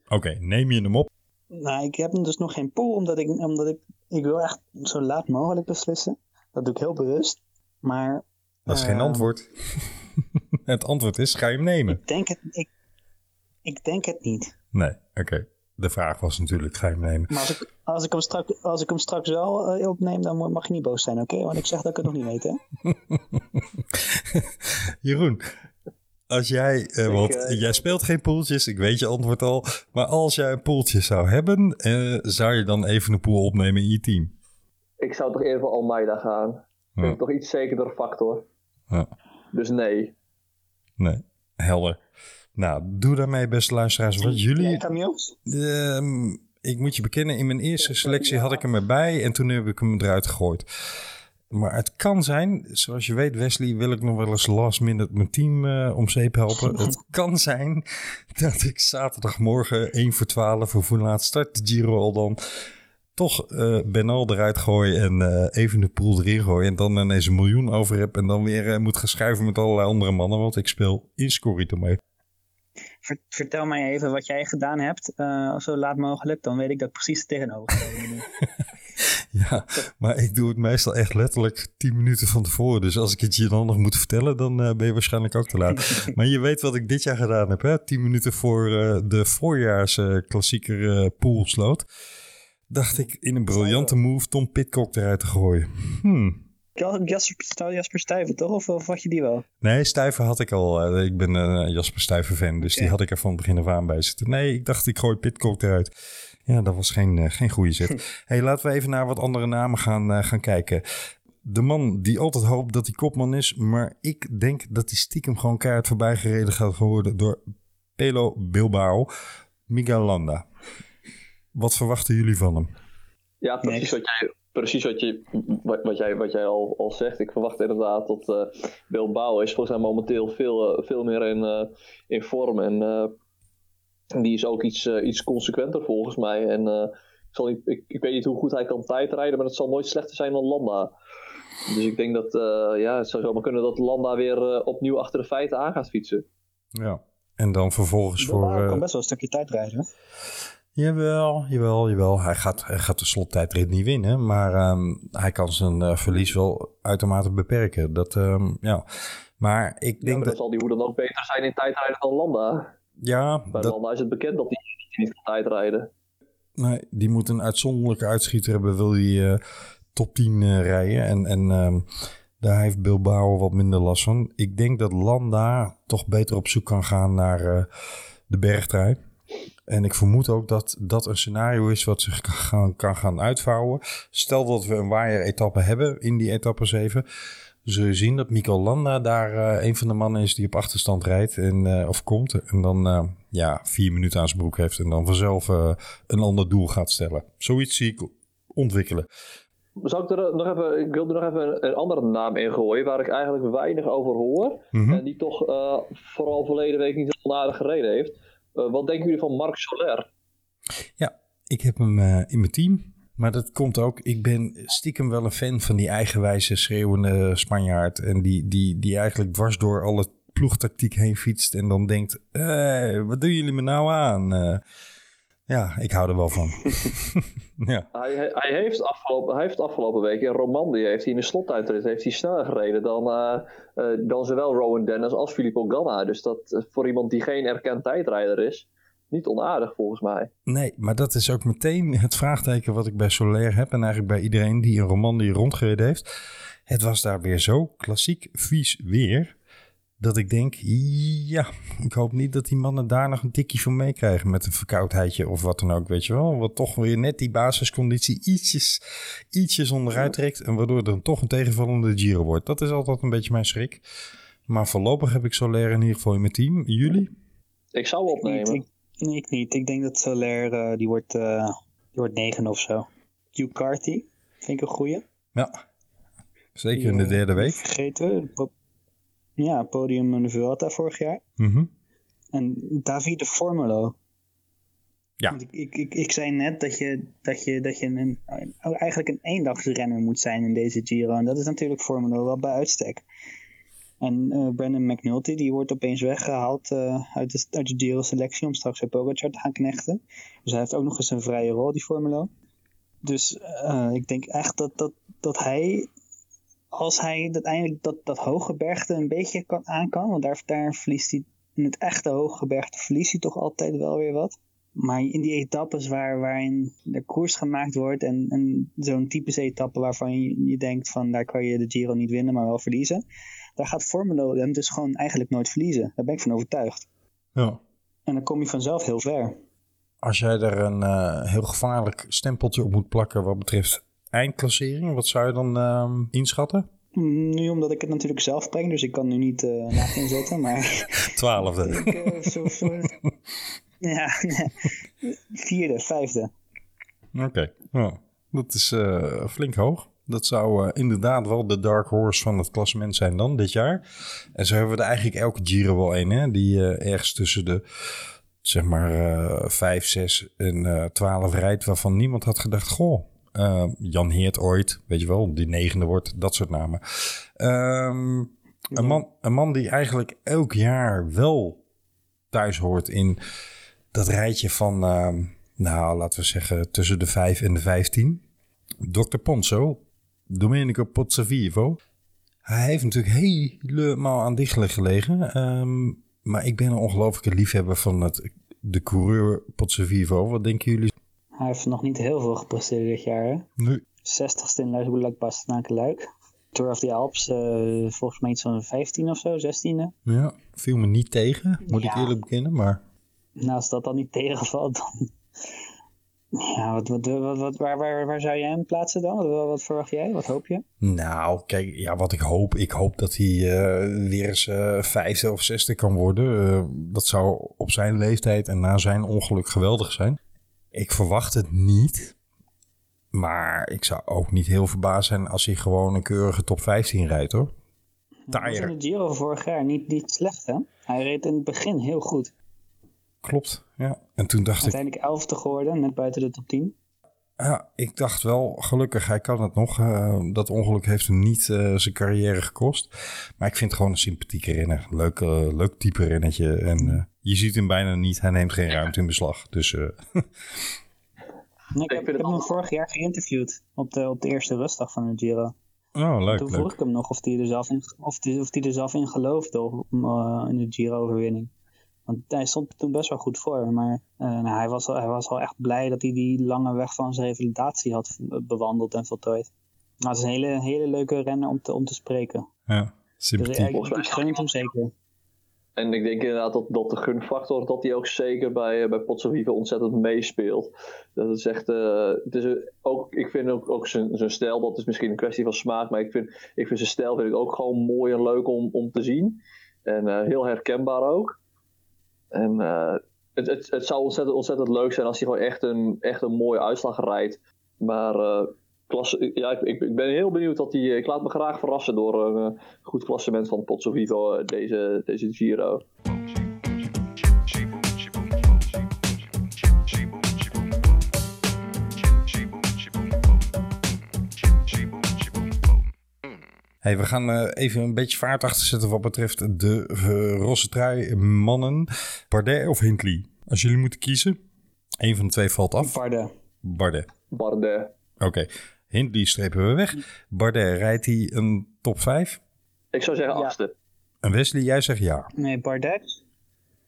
Oké, neem je hem op? Nou, ik heb dus nog geen pool, omdat ik, omdat ik, ik wil echt zo laat mogelijk beslissen. Dat doe ik heel bewust. Maar Dat is geen Eh, antwoord. [LAUGHS] het antwoord is, ga je hem nemen? ik denk het, ik, ik denk het niet. Nee, oké. De vraag was natuurlijk, ga je hem nemen? Maar als ik, als ik, hem, straks, als ik hem straks wel eh, opneem, dan mag je niet boos zijn, oké? Want ik zeg dat ik het nog niet weet, hè? [LAUGHS] Jeroen, als jij, eh, want eh, jij speelt geen poeltjes, ik weet je antwoord al. Maar als jij een poeltje zou hebben, eh, zou je dan even een pool opnemen in je team? Ik zou toch eerder voor Almeida gaan. Ja. Ik toch iets zekerder factor. Ja. Dus nee. Nee, helder. Nou, doe daarmee, beste luisteraars, wat jullie... Ehm, ik moet je bekennen, in mijn eerste selectie had ik hem erbij en toen heb ik hem eruit gegooid. Maar het kan zijn, zoals je weet, Wesley, wil ik nog wel eens last minute mijn team eh, om zeep helpen. [LAUGHS] het kan zijn dat ik zaterdagmorgen 1 voor 12 of hoe laat start de Giro al dan toch eh Benal eruit gooi en eh, even de pool erin gooi en dan ineens een miljoen over heb en dan weer moet gaan schuiven met allerlei andere mannen, want ik speel in Scorito mee. Ver- vertel mij even wat jij gedaan hebt, eh, zo laat mogelijk. Dan weet ik dat precies doe. [LAUGHS] Ja, maar ik doe het meestal echt letterlijk 10 minuten van tevoren. Dus als ik het je dan nog moet vertellen, dan eh, ben je waarschijnlijk ook te laat. [LAUGHS] maar je weet wat ik dit jaar gedaan heb, hè? 10 minuten voor eh, de voorjaars eh, klassieker eh poolsloot. Dacht ik in een briljante move Tom Pitcock eruit te gooien. Hmm. Jasper, Jasper Stuyven, toch? Of, of had je die wel? Nee, Stuyven had ik al. eh, ik ben een Jasper Stuyven fan, dus die had ik er van begin af aan bij zitten. Nee, ik dacht ik gooi Pitcock eruit. Ja, dat was geen, eh, geen goede zet. [LAUGHS] hey, laten we even naar wat andere namen gaan, eh, gaan kijken. De man die altijd hoopt dat hij kopman is, maar ik denk dat hij stiekem gewoon keihard voorbij gereden gaat worden door Pelo Bilbao, Miguel Landa. Wat verwachten jullie van hem? Ja, precies wat jij, precies wat je, wat, wat jij, wat jij al, al zegt. Ik verwacht inderdaad dat eh Bilbao is volgens mij momenteel veel, eh, veel meer in, eh, in vorm. En eh, die is ook iets, iets consequenter volgens mij. En eh, ik, zal niet, ik, ik weet niet hoe goed hij kan tijdrijden, maar het zal nooit slechter zijn dan Landa. Dus ik denk dat eh, ja, het zou zomaar kunnen dat Landa weer opnieuw achter de feiten aan gaat fietsen. Ja. En dan vervolgens voor... Bilbao eh, kan best wel een stukje tijd rijden. Jawel, jawel, jawel. Hij gaat, hij gaat de slottijdrit niet winnen, maar ehm, hij kan zijn eh, verlies wel uitermate beperken. Dat, ehm, ja. Maar ik Ja, denk maar dat... zal die hoe dan ook beter zijn in tijdrijden dan Landa. Ja, Bij dat, Landa is het bekend dat hij niet kan tijdrijden. nee, die moet een uitzonderlijke uitschieter hebben, wil hij eh, top 10 eh, rijden. En, en ehm, daar heeft Bilbao wat minder last van. Ik denk dat Landa toch beter op zoek kan gaan naar de bergtrui. En ik vermoed ook dat dat een scenario is wat zich kan gaan, kan gaan uitvouwen. Stel dat we een waaier-etappe hebben in die etappe 7. Zul je zien dat Mikel Landa daar eh, een van de mannen is die op achterstand rijdt en, eh, of komt. En dan eh, ja, vier minuten aan zijn broek heeft en dan vanzelf een ander doel gaat stellen. Zoiets zie ik ontwikkelen. Zou ik er nog even, ik wilde nog even een, een andere naam in gooien waar ik eigenlijk weinig over hoor. Mhm. En die toch vooral verleden week niet zo onaardig gereden heeft. Eh, wat denken jullie van Marc Soler? Ja, ik heb hem eh, in mijn team. Maar dat komt ook, ik ben stiekem wel een fan van die eigenwijze schreeuwende Spanjaard. En die, die, die eigenlijk dwars door alle ploegtactiek heen fietst. En dan denkt, "Hé, wat doen jullie me nou aan? Ja, ik hou er wel van. [LAUGHS] ja, Hij, heeft afgelopen, hij heeft afgelopen week in Romandie heeft hij in de slottijdrit heeft hij sneller gereden dan, eh, eh, dan zowel Rowan Dennis als Filippo Ganna. Dus dat eh, voor iemand die geen erkend tijdrijder is, niet onaardig volgens mij. nee, maar dat is ook meteen het vraagteken wat ik bij Soler heb. En eigenlijk bij iedereen die in Romandie rondgereden heeft. Het was daar weer zo klassiek vies weer. Dat ik denk, ja, ik hoop niet dat die mannen daar nog een tikje van meekrijgen met een verkoudheidje of wat dan ook, weet je wel. Wat toch weer net die basisconditie ietsjes, ietsjes onderuit trekt en waardoor het dan toch een tegenvallende Giro wordt. Dat is altijd een beetje mijn schrik. Maar voorlopig heb ik Soler in ieder geval in mijn team. Jullie? Ik zou opnemen. ik, nee, ik niet. Ik denk dat Soler, eh, die, wordt, eh, die wordt negen of zo. Hugh Carty, vind ik een goeie. Ja, zeker in de Die, derde eh, week. Vergeten we. Ja, podium in de Vuelta vorig jaar. Mhm. En Davide Formulo. Ja. Want Ik, ik, ik, ik zei net dat je, dat je, dat je een, eigenlijk een eendagsrenner moet zijn in deze Giro. En dat is natuurlijk Formulo wel bij uitstek. En eh, Brandon McNulty die wordt opeens weggehaald eh, uit, de, uit de Giro-selectie om straks bij Pogacar te gaan knechten. Dus hij heeft ook nog eens een vrije rol, die Formulo. Dus eh, ik denk echt dat, dat, dat hij, als hij uiteindelijk dat, dat hoge bergte een beetje kan, aan kan, want daar, daar verliest hij, in het echte hoge bergte verliest hij toch altijd wel weer wat. Maar in die etappes waar, waarin de koers gemaakt wordt en, en zo'n typische etappe waarvan je, je denkt van daar kan je de Giro niet winnen, maar wel verliezen. Daar gaat Formulo hem dus gewoon eigenlijk nooit verliezen. Daar ben ik van overtuigd. Ja. En dan kom je vanzelf heel ver. Als jij er een eh, heel gevaarlijk stempeltje op moet plakken wat betreft eindklassering, wat zou je dan ehm, inschatten? Nu omdat ik het natuurlijk zelf breng, dus ik kan nu niet uh, naast inzetten, maar... [LAUGHS] Twaalfde. [LAUGHS] ik, zo, zo, [LAUGHS] ja, vierde, vijfde. Oké, okay. oh, dat is uh, flink hoog. Dat zou uh, inderdaad wel de dark horse van het klassement zijn dan dit jaar. En zo hebben we er eigenlijk elke Giro wel een, hè? Die uh, ergens tussen de zeg maar uh, 5, 6 en uh, 12 rijdt, waarvan niemand had gedacht, goh, uh, Jan Heert ooit, weet je wel, die negende wordt, dat soort namen. Um, een, man, een man die eigenlijk elk jaar wel thuis hoort in dat rijtje van, uh, nou laten we zeggen, tussen de 5 en de 15. Dr. Ponzo, Domenico Pozzovivo. Hij heeft natuurlijk helemaal aan dichtelen gelegen. Maar ik ben een ongelofelijke liefhebber van het, de coureur Pozzovivo. Wat denken jullie? Hij heeft nog niet heel veel gepresteerd dit jaar. Hè? Nee. 60ste in Luik, Bastenaken, Luik. Tour of the Alps, uh, volgens mij iets van 15 of zo, 16e. Ja, viel me niet tegen, moet ja. ik eerlijk bekennen. Maar... Nou, als dat dan niet [LAUGHS] tegenvalt, dan... Ja, wat, wat, wat, wat, waar, waar, waar zou jij hem plaatsen dan? Wat, verwacht jij? Wat hoop je? Nou, kijk, ja, wat ik hoop. Ik hoop dat hij eh, weer eens eh, vijfde of zesde kan worden. Dat zou op zijn leeftijd en na zijn ongeluk geweldig zijn. Ik verwacht het niet. Maar ik zou ook niet heel verbaasd zijn als hij gewoon een keurige top 15 rijdt hoor. Hij was in de Giro vorig jaar niet, niet slecht, hè? Hij reed in het begin heel goed. Klopt, ja. En toen dacht ik, Uiteindelijk elfde geworden, net buiten de top 10. ja, ik dacht wel, gelukkig, hij kan het nog. Eh, dat ongeluk heeft hem niet eh, zijn carrière gekost. Maar ik vind het gewoon een sympathieke renner. Leuk, eh, leuk type rennetje. En je ziet hem bijna niet. Hij neemt geen ruimte in beslag. Dus eh, [LAUGHS] Nee, ik heb, ik hem vorig jaar geïnterviewd op de, op de eerste rustdag van de Giro. oh, leuk, toen vroeg leuk. ik hem nog of hij er zelf in, of die, of die er zelf in geloofde om, eh, in de Giro-overwinning. Want hij stond er toen best wel goed voor. Maar eh, nou, hij, was al, hij was al echt blij dat hij die lange weg van zijn revalidatie had bewandeld en voltooid. Maar het is een hele, hele leuke renner om te, om te spreken. Ja, Dus sympathiek. ik, ik, ik gun het hem zeker. En ik denk inderdaad dat, dat de gunfactor, dat die ook zeker bij, eh, bij Potsovive ontzettend meespeelt. Dat is echt, eh, het is ook, ik vind ook, ook zijn, zijn stijl, dat is misschien een kwestie van smaak, maar ik vind, ik vind zijn stijl vind ik ook gewoon mooi en leuk om, om te zien. En eh, heel herkenbaar ook. En het, het, het zou ontzettend, ontzettend leuk zijn als hij gewoon echt een, echt een mooie uitslag rijdt. Maar klasse, ja, ik, ik, ben heel benieuwd dat hij. Ik laat me graag verrassen door een eh, goed klassement van Pozzo Vivo eh, deze, deze Giro. Hey, we gaan eh, even een beetje vaart achter zetten wat betreft de uh, rosse trui mannen. Bardet of Hindley? Als jullie moeten kiezen, één van de twee valt af. Bardet. Bardet. Bardet. Oké, Hindley strepen we weg. Bardet, rijdt hij een top 5? Ik zou zeggen Ja. achtste. En Wesley, jij zegt ja. Nee, Bardet.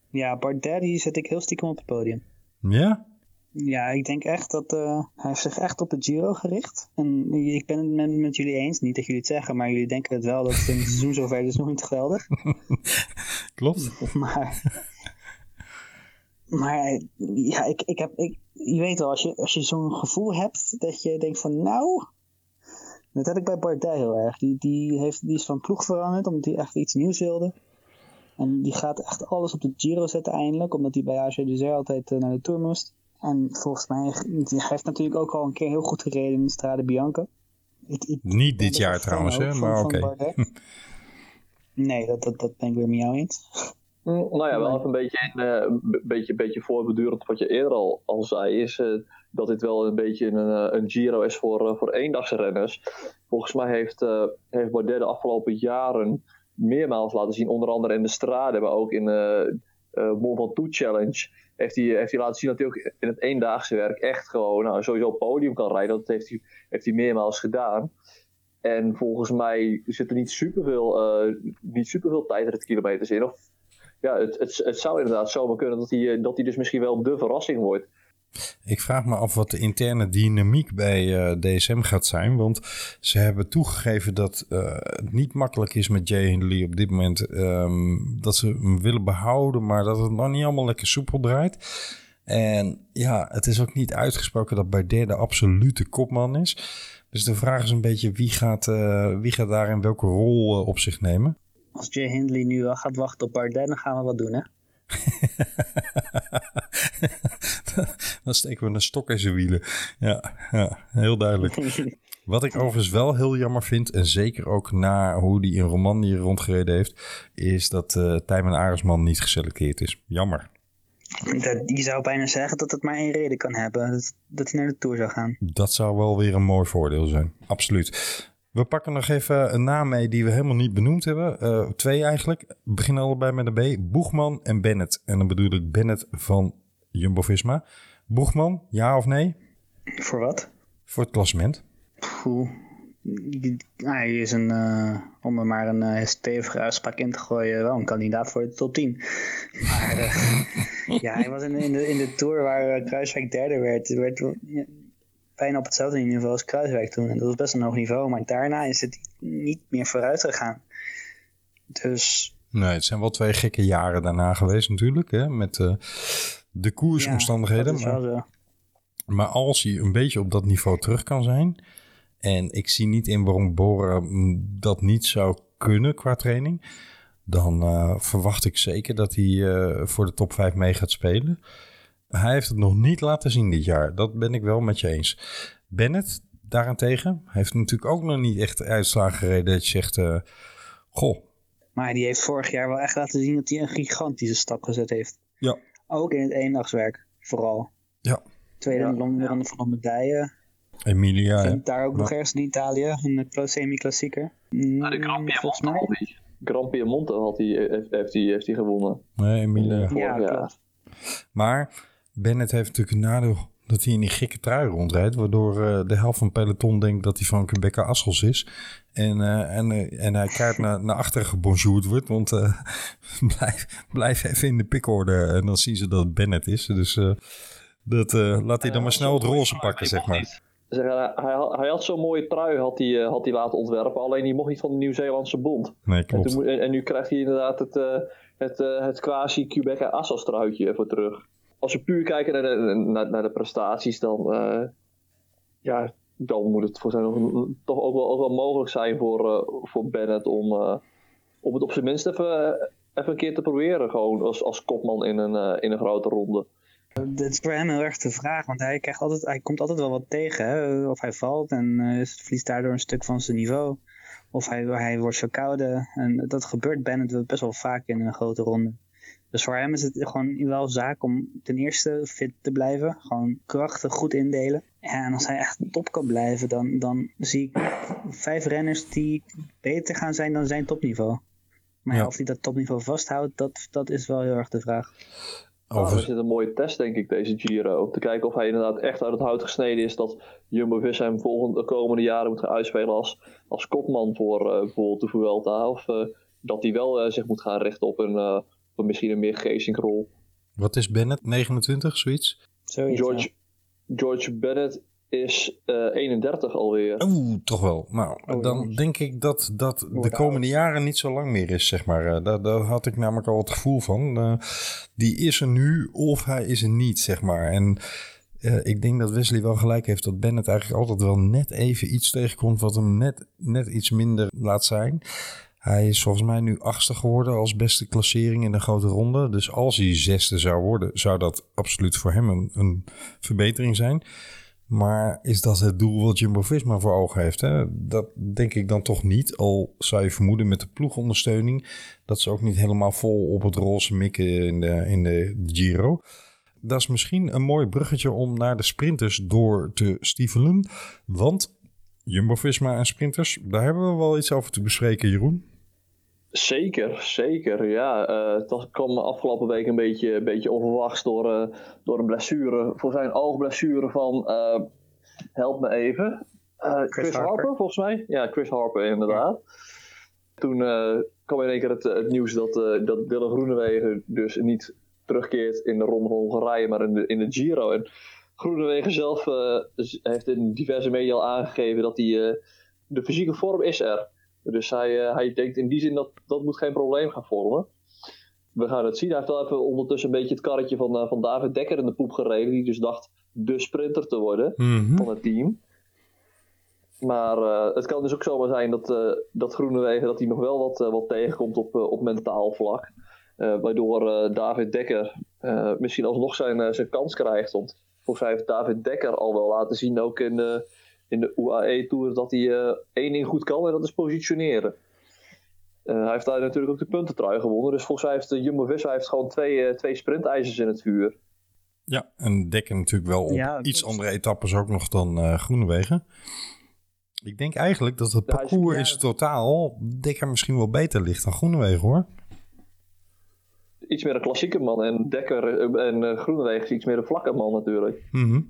Ja, Bardet die zet ik heel stiekem op het podium. Ja? Ja, ik denk echt dat eh, hij heeft zich echt op de Giro gericht. En ik ben het met, met jullie eens, niet dat jullie het zeggen, maar jullie denken het wel dat het een seizoen zover is nog niet geweldig. [LAUGHS] Klopt. Maar, maar ja, ik, ik heb, ik, je weet wel, als je, als je zo'n gevoel hebt dat je denkt van nou, dat had ik bij Bardet heel erg. Die, die, heeft, die is van ploeg veranderd omdat hij echt iets nieuws wilde. En die gaat echt alles op de Giro zetten eindelijk, omdat hij bij AG Desert altijd eh, naar de Tour moest. En volgens mij, hij heeft natuurlijk ook al een keer heel goed gereden in de Strade Bianca. Ik, ik Niet dit jaar trouwens, hè? Maar oké. [LAUGHS] Nee, dat, dat, dat ben ik weer met jou eens. Mm, Nou ja, wel even een beetje, eh, een be- beetje, beetje voorbedurend op wat je eerder al, al zei, is eh, dat dit wel een beetje een, eh, een Giro is voor, eh, voor eendagse renners. Volgens mij heeft, eh heeft Bardet de afgelopen jaren meermaals laten zien, onder andere in de Strade, maar ook in de uh, Mont Ventoux Challenge, heeft hij, heeft hij laten zien dat hij ook in het eendaagse werk echt gewoon nou, sowieso podium kan rijden. Dat heeft hij, heeft hij meermaals gedaan. En volgens mij zit er niet superveel, eh niet superveel tijdrit kilometers in. Of ja, het, het, het zou inderdaad zomaar kunnen dat hij, eh, dat hij dus misschien wel de verrassing wordt. Ik vraag me af wat de interne dynamiek bij eh, DSM gaat zijn. Want ze hebben toegegeven dat eh, het niet makkelijk is met Jay Hindley op dit moment. ehm, dat ze hem willen behouden, maar dat het nog niet allemaal lekker soepel draait. En ja, het is ook niet uitgesproken dat Bardet de absolute kopman is. Dus de vraag is een beetje wie gaat, eh, wie gaat daarin welke rol op zich nemen. Als Jay Hindley nu wel gaat wachten op Bardet, dan gaan we wat doen, hè? [LAUGHS] Dan steken we een stok in zijn wielen. Ja, ja heel duidelijk. [LAUGHS] Wat ik overigens wel heel jammer vind, en zeker ook na hoe die in Romandie rondgereden heeft, is dat uh, Tijmen Aresman niet geselecteerd is. Jammer. Dat, je zou bijna zeggen dat het maar één reden kan hebben, dat, dat hij naar de Tour zou gaan. Dat zou wel weer een mooi voordeel zijn, absoluut. We pakken nog even een naam mee die we helemaal niet benoemd hebben. Uh, twee eigenlijk. We beginnen allebei met een B. Boegman en Bennett. En dan bedoel ik Bennett van Jumbo-Visma. Boegman, ja of nee? Voor wat? Voor het klassement. Poeh. Hij is een, uh, om er maar een uh, stevige uitspraak in te gooien, wel een kandidaat voor de top 10. Maar [LAUGHS] ja, hij was in, in, de, in de Tour waar Kruiswijk derde werd, werd bijna op hetzelfde niveau als Kruiswijk toen. En dat was best een hoog niveau, maar daarna is het niet meer vooruit gegaan. Dus... Nee, het zijn wel twee gekke jaren daarna geweest natuurlijk, hè, met de koersomstandigheden. Ja. Maar als hij een beetje op dat niveau terug kan zijn. En ik zie niet in waarom Bora mm, dat niet zou kunnen qua training. Dan eh, verwacht ik zeker dat hij eh, voor de top 5 mee gaat spelen. Hij heeft het nog niet laten zien dit jaar. Dat ben ik wel met je eens. Bennett daarentegen heeft natuurlijk ook nog niet echt uitslagen gereden. Dat je zegt, eh, goh, Maar die heeft vorig jaar wel echt laten zien dat hij een gigantische stap gezet heeft. Ja. Ook in het eendagswerk, vooral. Ja. Tweede Ja. ronde van de medaille. Emilia. daar ook nog ergens in Italië, in de Pro Semi-klassieker. Ah, de Grand volgens Piemonte mij. had hij. Grand Piemonte had hij, heeft, heeft, hij, heeft hij gewonnen. Nee, Emilia. Ja. Jaar. Maar Bennett heeft natuurlijk een nadeel dat hij in die gekke trui rondrijdt. Waardoor eh, de helft van het peloton denkt dat hij van Rebecca Assels is. En, eh, en, eh, en hij keihard naar, naar achteren gebonjourd wordt. Want [LAUGHS] blijf, blijf even in de pikorde. En dan zien ze dat het Bennett is. Dus dat, laat hij dan maar snel het roze pakken, zeg maar. Zeg, hij, hij had, zo'n mooie trui had hij, had hij laten ontwerpen, alleen die mocht niet van de Nieuw-Zeelandse bond. Nee, En, klopt. toen en, en nu krijgt hij inderdaad het, het, het quasi Quebec Assas truitje voor terug. Als we puur kijken naar de, naar, naar de prestaties, dan, eh, ja, dan moet het voor zijn toch ook wel, mogelijk zijn voor, eh, voor Bennett om, eh, om het op zijn minst even, even een keer te proberen. Gewoon als, als kopman in een, in een grote ronde. Dat is voor hem heel erg de vraag, want hij, krijgt altijd, hij komt altijd wel wat tegen. Of hij valt en eh, verliest daardoor een stuk van zijn niveau. Of hij, hij wordt verkouden. En dat gebeurt Bennett best wel vaak in een grote ronde. Dus voor hem is het gewoon wel zaak om ten eerste fit te blijven. Gewoon krachten goed indelen. En als hij echt top kan blijven, dan, dan zie ik vijf renners die beter gaan zijn dan zijn topniveau. Maar ja, Ja. of hij dat topniveau vasthoudt, dat, dat is wel heel erg de vraag. Nou, Over- er zit een mooie test, denk ik, deze Giro. Om te kijken of hij inderdaad echt uit het hout gesneden is dat Jumbo-Visma hem volgende, de komende jaren moet gaan uitspelen als, als kopman voor eh, bijvoorbeeld de Vuelta. Of eh, dat hij wel eh, zich moet gaan richten op een, eh, een misschien een meer geestingrol. Wat is Bennett? 29, zoiets? Zoiets, ja. George, George Bennett is eh 31 alweer. Oeh, toch wel. Nou, Oh, dan jongens. denk ik dat dat de komende jaren niet zo lang meer is, zeg maar. Eh, daar, daar had ik namelijk al het gevoel van. Eh, die is er nu of hij is er niet, zeg maar. En eh, ik denk dat Wesley wel gelijk heeft dat Bennett eigenlijk altijd wel net even iets tegenkomt wat hem net, net iets minder laat zijn. Hij is volgens mij nu achtste geworden als beste klassering in de grote ronde. Dus als hij zesde zou worden, zou dat absoluut voor hem een, een verbetering zijn. Maar is dat het doel wat Jumbo-Visma voor ogen heeft? Hè? Dat denk ik dan toch niet. Al zou je vermoeden met de ploegondersteuning... dat ze ook niet helemaal vol op het roze mikken in de, in de Giro. Dat is misschien een mooi bruggetje om naar de sprinters door te stiefelen. Want Jumbo-Visma en sprinters, daar hebben we wel iets over te bespreken, Jeroen. Zeker, zeker. Ja, eh, het was, kwam afgelopen week een beetje, een beetje onverwachts door, eh, door een blessure. Voor zijn oogblessure van, eh, help me even. Eh, Chris, Harper. Harper. volgens mij. Ja, Chris Harper inderdaad. Toen kwam in één keer het, het nieuws dat, dat Dylan Groenewegen dus niet terugkeert in de Ronde van Hongarije, maar in de, in de Giro. En Groenewegen zelf heeft in diverse media al aangegeven dat hij, de fysieke vorm is er. Dus hij, eh, hij denkt in die zin dat dat moet geen probleem gaan vormen. We gaan het zien. Hij heeft wel even ondertussen een beetje het karretje van, eh, van David Dekker in de poep gereden. Die dus dacht de sprinter te worden van het team. Maar eh, het kan dus ook zomaar zijn dat, eh dat Groenewegen dat hij nog wel wat, wat tegenkomt op, op mentaal vlak. Waardoor David Dekker misschien alsnog zijn, zijn kans krijgt. Want volgens mij heeft David Dekker al wel laten zien, ook in in de UAE-tour, dat hij eh, één ding goed kan en dat is positioneren. Eh, hij heeft daar natuurlijk ook de puntentrui gewonnen. Dus volgens mij heeft de Jumbo-Visma heeft gewoon twee, eh, twee sprintijzers in het vuur. Ja, en Dekker natuurlijk wel op Ja, iets andere etappes ook nog dan eh Groenewegen. Ik denk eigenlijk dat het Ja, is- parcours ja, in zijn totaal Dekker misschien wel beter ligt dan Groenewegen hoor. Iets meer een klassieke man en Dekker eh, en eh, Groenewegen is iets meer een vlakke man natuurlijk. Mhm.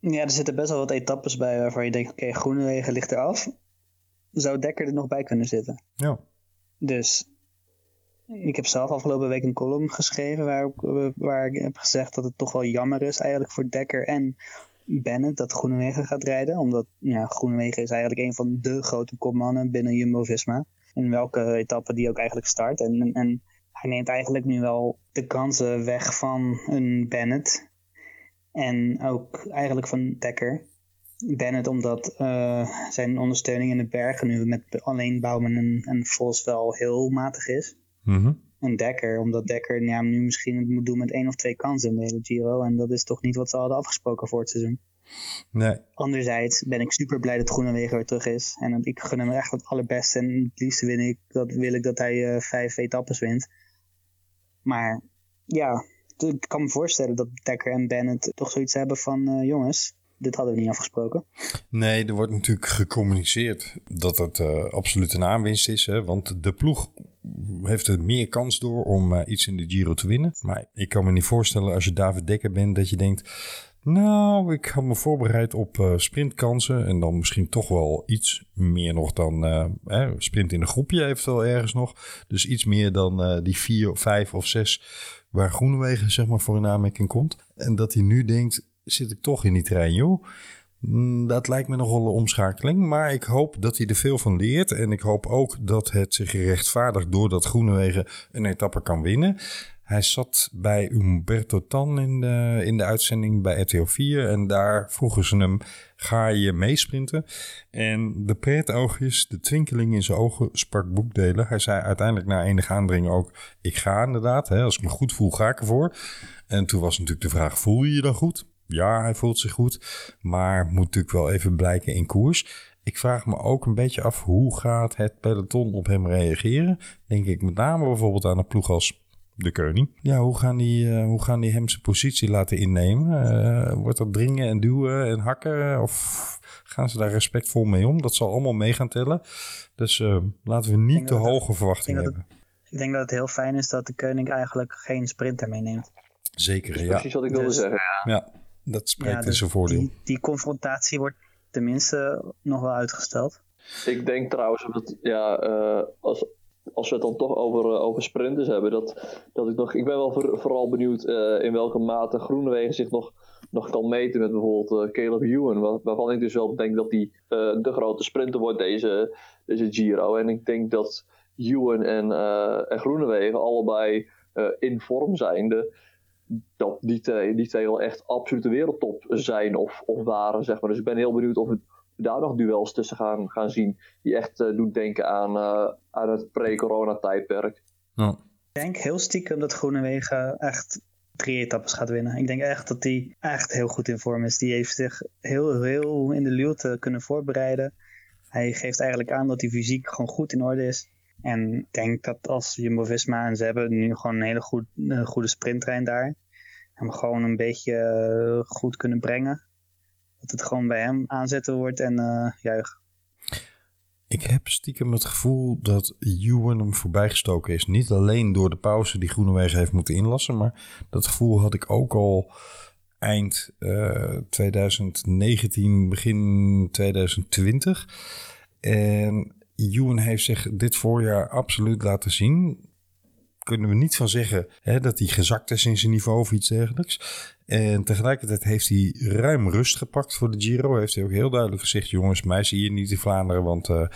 Ja, er zitten best wel wat etappes bij waarvan je denkt, oké, Groenewegen ligt eraf. Zou Dekker er nog bij kunnen zitten? Ja. Dus ik heb zelf afgelopen week een column geschreven waar, ik- waar ik heb gezegd dat het toch wel jammer is eigenlijk voor Dekker en Bennett dat Groenewegen gaat rijden. Omdat ja, Groenewegen is eigenlijk een van de grote kopmannen binnen Jumbo-Visma. In welke etappe die ook eigenlijk start. En, en, en hij neemt eigenlijk nu wel de kansen weg van een Bennett. En ook eigenlijk van Dekker. Bennett omdat eh, zijn ondersteuning in de bergen nu met alleen Bouwman en, en Vos wel heel matig is. Mhm. En Dekker, omdat Dekker ja, nu misschien het moet doen met één of twee kansen in de hele Giro. En dat is toch niet wat ze hadden afgesproken voor het seizoen. Nee, Anderzijds ben ik super blij dat Groenewegen weer terug is. En ik gun hem echt het allerbeste. En het liefst wil ik dat, wil ik dat hij eh, vijf etappes wint. Maar ja, ik kan me voorstellen dat Dekker en Bennett toch zoiets hebben van... eh, jongens, dit hadden we niet afgesproken. Nee, er wordt natuurlijk gecommuniceerd dat het eh, absoluut een aanwinst is. Hè? Want de ploeg heeft er meer kans door om eh, iets in de Giro te winnen. Maar ik kan me niet voorstellen als je David Dekker bent dat je denkt... Nou, ik had me voorbereid op sprintkansen. En dan misschien toch wel iets meer nog dan... sprint in een groepje eventueel ergens nog. Dus iets meer dan die vier, vijf of zes waar Groenewegen zeg maar voor een aanmerking komt. En dat hij nu denkt, zit ik toch in die trein joh. Mm, Dat lijkt me nogal een omschakeling. Maar ik hoop dat hij er veel van leert. En ik hoop ook dat het zich rechtvaardigt doordat Groenewegen een etappe kan winnen. Hij zat bij Umberto Tan in de, in de uitzending bij RTL 4. En daar vroegen ze hem, ga je meesprinten? En de pret oogjes, de twinkeling in zijn ogen sprak boekdelen. Hij zei uiteindelijk na enig aandringen ook, ik ga inderdaad. Hè, als ik me goed voel, ga ik ervoor. En toen was natuurlijk de vraag, voel je je dan goed? Ja, hij voelt zich goed, maar moet natuurlijk wel even blijken in koers. Ik vraag me ook een beetje af hoe gaat het peloton op hem reageren. Denk ik met name bijvoorbeeld aan een ploeg als de Koning. Ja, hoe gaan die, eh, hoe gaan die hem zijn positie laten innemen? Eh, wordt dat dringen en duwen en hakken? Of gaan ze daar respectvol mee om? Dat zal allemaal mee gaan tellen. Dus eh, laten we niet te het- hoge verwachtingen hebben. Ik denk dat het heel fijn is dat de koning eigenlijk geen sprinter meeneemt. Zeker, ja. Precies wat ik wilde Dus- zeggen. ja. Dat spreekt in dus zijn voordeel. Die, die confrontatie wordt tenminste nog wel uitgesteld. Ik denk trouwens dat, ja, eh, als, als we het dan toch over, eh, over sprinters hebben, dat, dat ik nog, ik ben wel voor- vooral benieuwd eh, in welke mate Groenewegen zich nog, nog kan meten met bijvoorbeeld eh, Caleb Ewan, waar- waarvan ik dus wel denk dat hij de grote sprinter wordt deze, deze Giro. En ik denk dat Ewan en, en Groenewegen allebei in vorm zijnde, dat die twee, die twee wel echt absolute wereldtop zijn of, of waren, zeg maar. Dus ik ben heel benieuwd of we daar nog duels tussen gaan, gaan zien die echt eh, doen denken aan, eh, aan het pre-corona tijdperk. Ja. Ik denk heel stiekem dat Groenewegen echt drie etappes gaat winnen. Ik denk echt dat hij echt heel goed in vorm is. Die heeft zich heel, heel in de luwte kunnen voorbereiden. Hij geeft eigenlijk aan dat hij fysiek gewoon goed in orde is. En ik denk dat als Jumbo-Visma, en ze hebben nu gewoon een hele goed, een goede sprinttrein daar, hem gewoon een beetje eh, goed kunnen brengen. Dat het gewoon bij hem aanzetten wordt en eh juichen. Ik heb stiekem het gevoel dat Ewan hem voorbijgestoken is. Niet alleen door de pauze die Groenewegen heeft moeten inlassen. Maar dat gevoel had ik ook al eind eh, 2019, begin 2020. En Ewan heeft zich dit voorjaar absoluut laten zien. Kunnen we niet van zeggen hè, dat hij gezakt is in zijn niveau of iets dergelijks. En tegelijkertijd heeft hij ruim rust gepakt voor de Giro. Heeft hij ook heel duidelijk gezegd: jongens, mij zie je niet in Vlaanderen, want eh,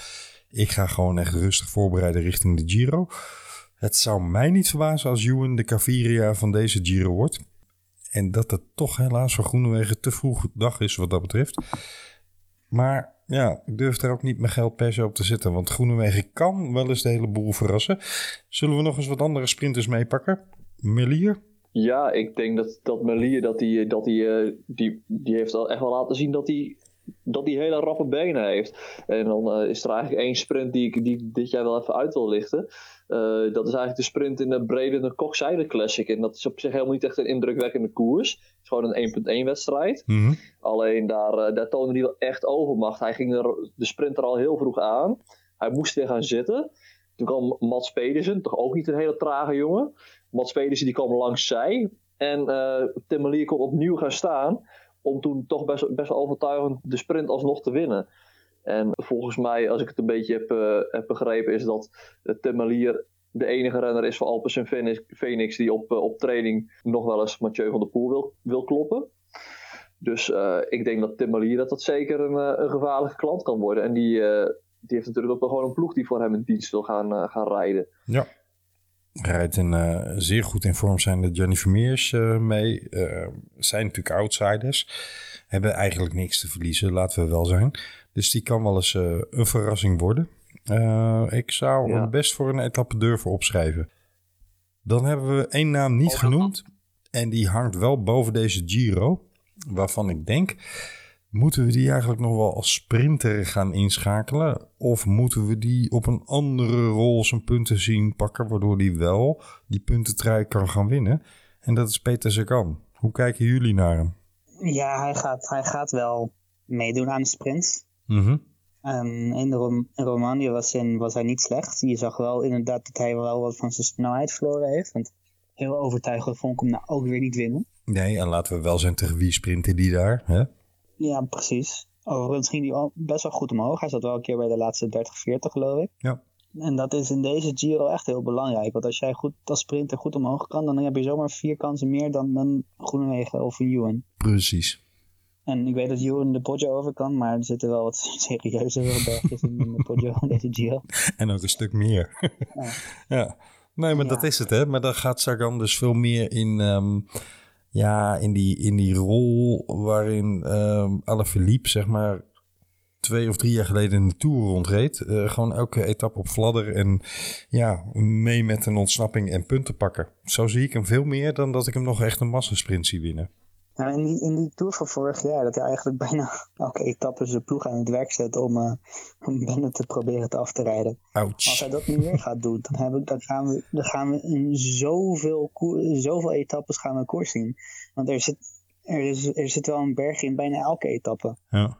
ik ga gewoon echt rustig voorbereiden richting de Giro. Het zou mij niet verbazen als Ewan de Caviria van deze Giro wordt. En dat het toch helaas voor Groenewegen te vroeg dag is wat dat betreft. Maar ja, ik durf er ook niet mijn geld per se op te zetten. Want Groenewegen kan wel eens de hele boel verrassen. Zullen we nog eens wat andere sprinters meepakken? Melier? Ja, ik denk dat, dat Melier, dat die, dat die, eh, die, die heeft al echt wel laten zien dat hij dat die hele rappe benen heeft. En dan eh, is er eigenlijk één sprint die ik die dit jaar wel even uit wil lichten. Eh, dat is eigenlijk de sprint in de Brede Kokzijde Classic. En dat is op zich helemaal niet echt een indrukwekkende koers. Het is gewoon een 1.1 wedstrijd. Mhm. Alleen daar, daar toonde hij wel echt overmacht. Hij ging er, de sprint er al heel vroeg aan. Hij moest weer gaan zitten. Toen kwam Mats Pedersen, toch ook niet een hele trage jongen. Mats Pedersen die kwam langs zij. En eh Tim Melier kon opnieuw gaan staan. Om toen toch best, best wel overtuigend de sprint alsnog te winnen. En volgens mij, als ik het een beetje heb, eh, heb begrepen, is dat uh, Tim Melier de enige renner is voor Alpes en Phoenix, die op, eh, op training nog wel eens Mathieu van der Poel wil, wil kloppen. Dus eh, ik denk dat Tim Melier dat dat zeker een, eh, een gevaarlijke klant kan worden. En die, eh, die heeft natuurlijk ook wel gewoon een ploeg die voor hem in dienst wil gaan, eh, gaan rijden. Ja. Rijdt een eh, zeer goed in vorm zijnde Johnny Vermeers eh, mee. Eh, zijn natuurlijk outsiders. Hebben eigenlijk niks te verliezen, laten we wel zijn. Dus die kan wel eens een verrassing worden. Ik zou Ja. hem best voor een etappe durven opschrijven. Dan hebben we één naam niet genoemd. En die hangt wel boven deze Giro. Waarvan ik denk, moeten we die eigenlijk nog wel als sprinter gaan inschakelen? Of moeten we die op een andere rol zijn punten zien pakken, waardoor die wel die puntentrui kan gaan winnen? En dat is Peter Sagan. Hoe kijken jullie naar hem? Ja, hij gaat, hij gaat wel meedoen aan de sprints. Mhm. En in, de Rom in Romandie was, in, was hij niet slecht. Je zag wel inderdaad dat hij wel wat van zijn snelheid verloren heeft. Want heel overtuigend vond ik hem nou ook weer niet winnen. Nee, en laten we wel zijn tegen wie sprinten die daar? Hè? Ja, precies. Overigens ging hij best wel goed omhoog. Hij zat wel een keer bij de laatste 30, 40 geloof ik. Ja. En dat is in deze Giro echt heel belangrijk. Want als jij goed als sprinter goed omhoog kan, dan heb je zomaar vier kansen meer dan, dan Groenewegen of een Ewan. Precies. En ik weet dat Ewan de Poggio over kan, maar er zitten wel wat [LAUGHS] serieuze bergjes in de Poggio in deze Giro. [LAUGHS] En ook een stuk meer. Ja. [LAUGHS] ja. Nee, maar Ja. dat is het, hè. Maar dan gaat Sagan dus veel meer in, ehm, ja, in, die, in die rol waarin ehm Alaphilippe, zeg maar, twee of drie jaar geleden in de Tour rondreed. Eh, gewoon elke etappe op fladder en ja, mee met een ontsnapping en punten pakken. Zo zie ik hem veel meer dan dat ik hem nog echt een massasprint zie winnen. Nou, in, die, in die Tour van vorig jaar, dat hij eigenlijk [LAUGHS] bijna elke etappe zijn ploeg aan het werk zet om, eh om Bennett te proberen te af te rijden. Als hij dat nu weer gaat doen, dan, heb ik, dan, gaan we, dan gaan we in zoveel, zoveel etappes gaan we koers zien. Want er zit, er, is, er zit wel een berg in bijna elke etappe. Ja.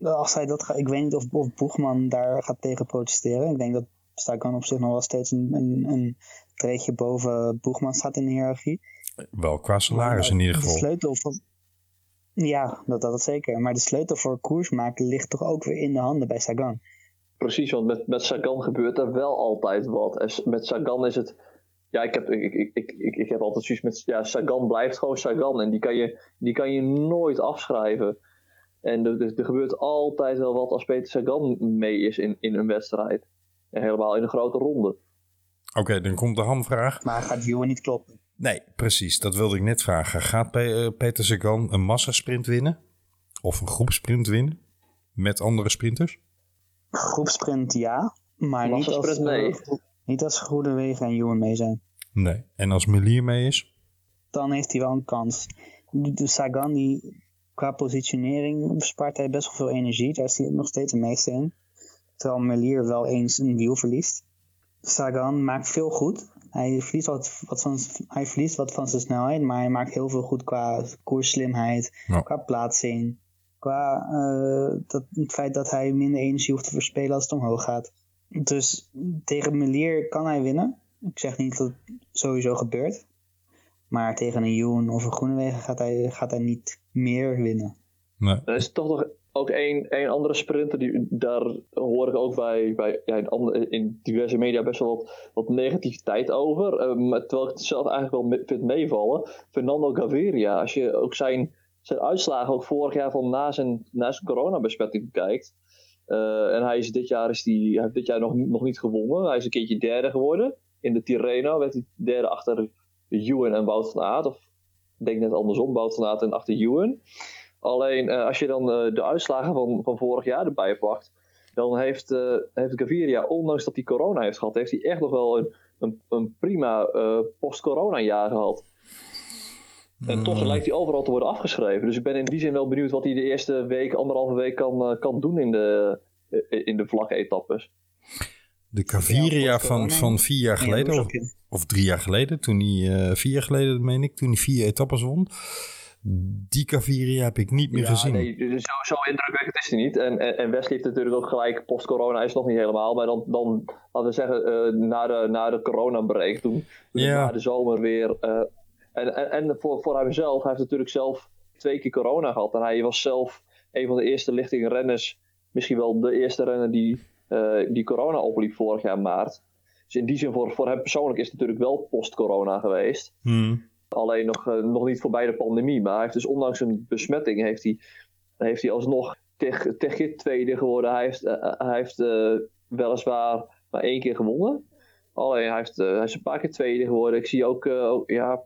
Als hij dat gaat, ik weet niet of, of Boegman daar gaat tegen protesteren. Ik denk dat Sagan op zich nog wel steeds een, een, een treedje boven Boegman staat in de hiërarchie. Wel qua salaris in ieder De geval. sleutel van... Ja, dat, dat zeker. Maar de sleutel voor koers maken ligt toch ook weer in de handen bij Sagan. Precies, want met, met Sagan gebeurt er wel altijd wat. En met Sagan is het. Ja, ik heb, ik, ik, ik, ik, ik heb altijd zoiets met. Ja, Sagan blijft gewoon Sagan. En die kan je, die kan je nooit afschrijven. En er, er, er gebeurt altijd wel wat als Peter Sagan mee is in, in een wedstrijd. En helemaal in een grote ronde. Oké, dan komt de hamvraag. Maar gaat Ewan niet kloppen? Nee, precies. Dat wilde ik net vragen. Gaat eh, Peter Sagan een massasprint winnen? Of een groepsprint winnen? Met andere sprinters? Groepsprint ja, maar niet als, Massasprint nee. eh, niet als Groenewegen en Ewan mee zijn. Nee. En als Melier mee is? Dan heeft hij wel een kans. De Sagan, die, qua positionering bespaart hij best wel veel energie. Daar is hij nog steeds de meeste in. Terwijl Melier wel eens een wiel verliest. Sagan maakt veel goed. Hij verliest wat, wat van, hij verliest wat van zijn snelheid, maar hij maakt heel veel goed qua koersslimheid, Ja. qua plaatsing, qua eh, dat, het feit dat hij minder energie hoeft te verspelen als het omhoog gaat. Dus tegen Melier kan hij winnen. Ik zeg niet dat het sowieso gebeurt. Maar tegen een Ewan of een Groenewegen gaat hij, gaat hij niet meer winnen. Nee. Er is toch nog ook één, één andere sprinter, die, daar hoor ik ook bij, bij in, in diverse media best wel wat, negativiteit over. Eh, terwijl ik het zelf eigenlijk wel me- vind meevallen. Fernando Gaviria, als je ook zijn, zijn uitslagen ook vorig jaar van na zijn, na zijn coronabesmetting kijkt. eh, en hij is dit jaar, is die, heeft dit jaar nog, nog niet gewonnen. Hij is een keertje derde geworden. In de Tirreno werd hij derde achter Ewan en Wout van Aert. Of ik denk net andersom, Wout van Aert en achter Ewan. Alleen eh, als je dan eh, de uitslagen van, van vorig jaar erbij pakt, dan heeft, eh heeft Gaviria, ondanks dat hij corona heeft gehad, heeft hij echt nog wel een, een, een prima eh, post-corona jaar gehad. En toch lijkt hij overal te worden afgeschreven. Dus ik ben in die zin wel benieuwd wat hij de eerste week, anderhalve week kan, eh, kan doen in de, in de vlakke etappes. De Caviria Ja, van, van vier jaar Ja, geleden, of, drie jaar geleden, toen hij, eh, vier jaar geleden meen ik, toen hij vier etappes won. Die Caviria heb ik niet meer Ja, gezien. nee, dus zo, zo indrukwekkend is hij niet. En, en, en Wesley heeft natuurlijk ook gelijk, post-corona is het nog niet helemaal. Maar dan, dan laten we zeggen, eh, na de, na de corona-break, toen, toen Ja. na de zomer weer... eh, en en, en voor, voor hemzelf, hij heeft natuurlijk zelf twee keer corona gehad. En hij was zelf een van de eerste lichting renners, misschien wel de eerste renner die, eh, die corona opliep vorig jaar maart. Dus in die zin, voor, voor hem persoonlijk is het natuurlijk wel post-corona geweest. Hmm. Alleen nog, eh, nog niet voorbij de pandemie. Maar hij heeft dus ondanks een besmetting heeft hij, heeft hij alsnog tegen Tegit tweede geworden. Hij heeft, eh, hij heeft eh, weliswaar maar één keer gewonnen. Alleen hij, heeft, eh, hij is een paar keer tweede geworden. Ik zie ook, eh, ja,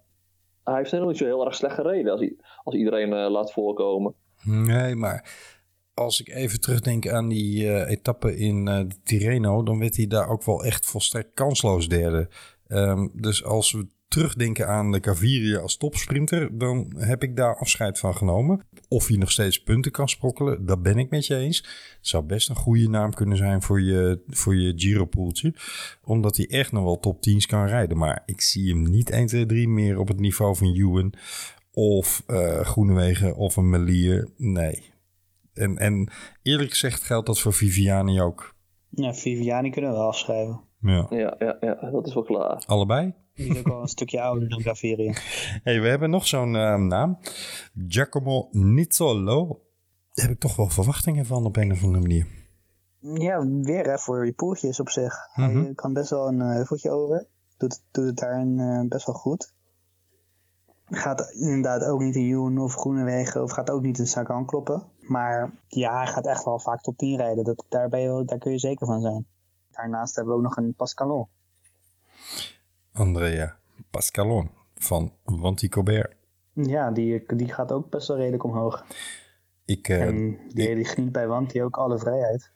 hij heeft helemaal niet zo heel erg slecht gereden als, als iedereen eh, laat voorkomen. Nee, maar als ik even terugdenk aan die eh, etappe in eh, de Tirreno, dan werd hij daar ook wel echt volstrekt kansloos derde. Ehm, dus als we terugdenken aan de Gaviria als topsprinter, dan heb ik daar afscheid van genomen. Of hij nog steeds punten kan sprokkelen, dat ben ik met je eens. Het zou best een goede naam kunnen zijn voor je, voor je Giro-poeltje. Omdat hij echt nog wel top 10's kan rijden. Maar ik zie hem niet 1, 2, 3 meer op het niveau van Ewan of eh Groenewegen of een Melier. Nee. En, en eerlijk gezegd geldt dat voor Viviani ook. Ja, Viviani kunnen we afschrijven. Ja. Ja, ja, ja, dat is wel klaar. Allebei? Die is ook al een stukje ouder dan Gaviria. [LAUGHS] hey, we hebben nog zo'n eh, naam. Giacomo Nizzolo. Daar heb ik toch wel verwachtingen van op een of andere manier. Ja, weer hè, voor je poeltjes op zich. Mhm. Hij kan best wel een eh, heuveltje over. Doet, doet het daarin eh, best wel goed. Gaat inderdaad ook niet in Joen of Groenewegen of gaat ook niet in Sagan kloppen. Maar ja, hij gaat echt wel vaak top 10 rijden. Dat, daar, ben je, wel- daar kun je zeker van zijn. Daarnaast hebben we ook nog een Pascalon. Andrea Pascalon van Wanty Colbert. Ja, die, die gaat ook best wel redelijk omhoog. Ik, eh, en die, geniet bij Wanty ook alle vrijheid.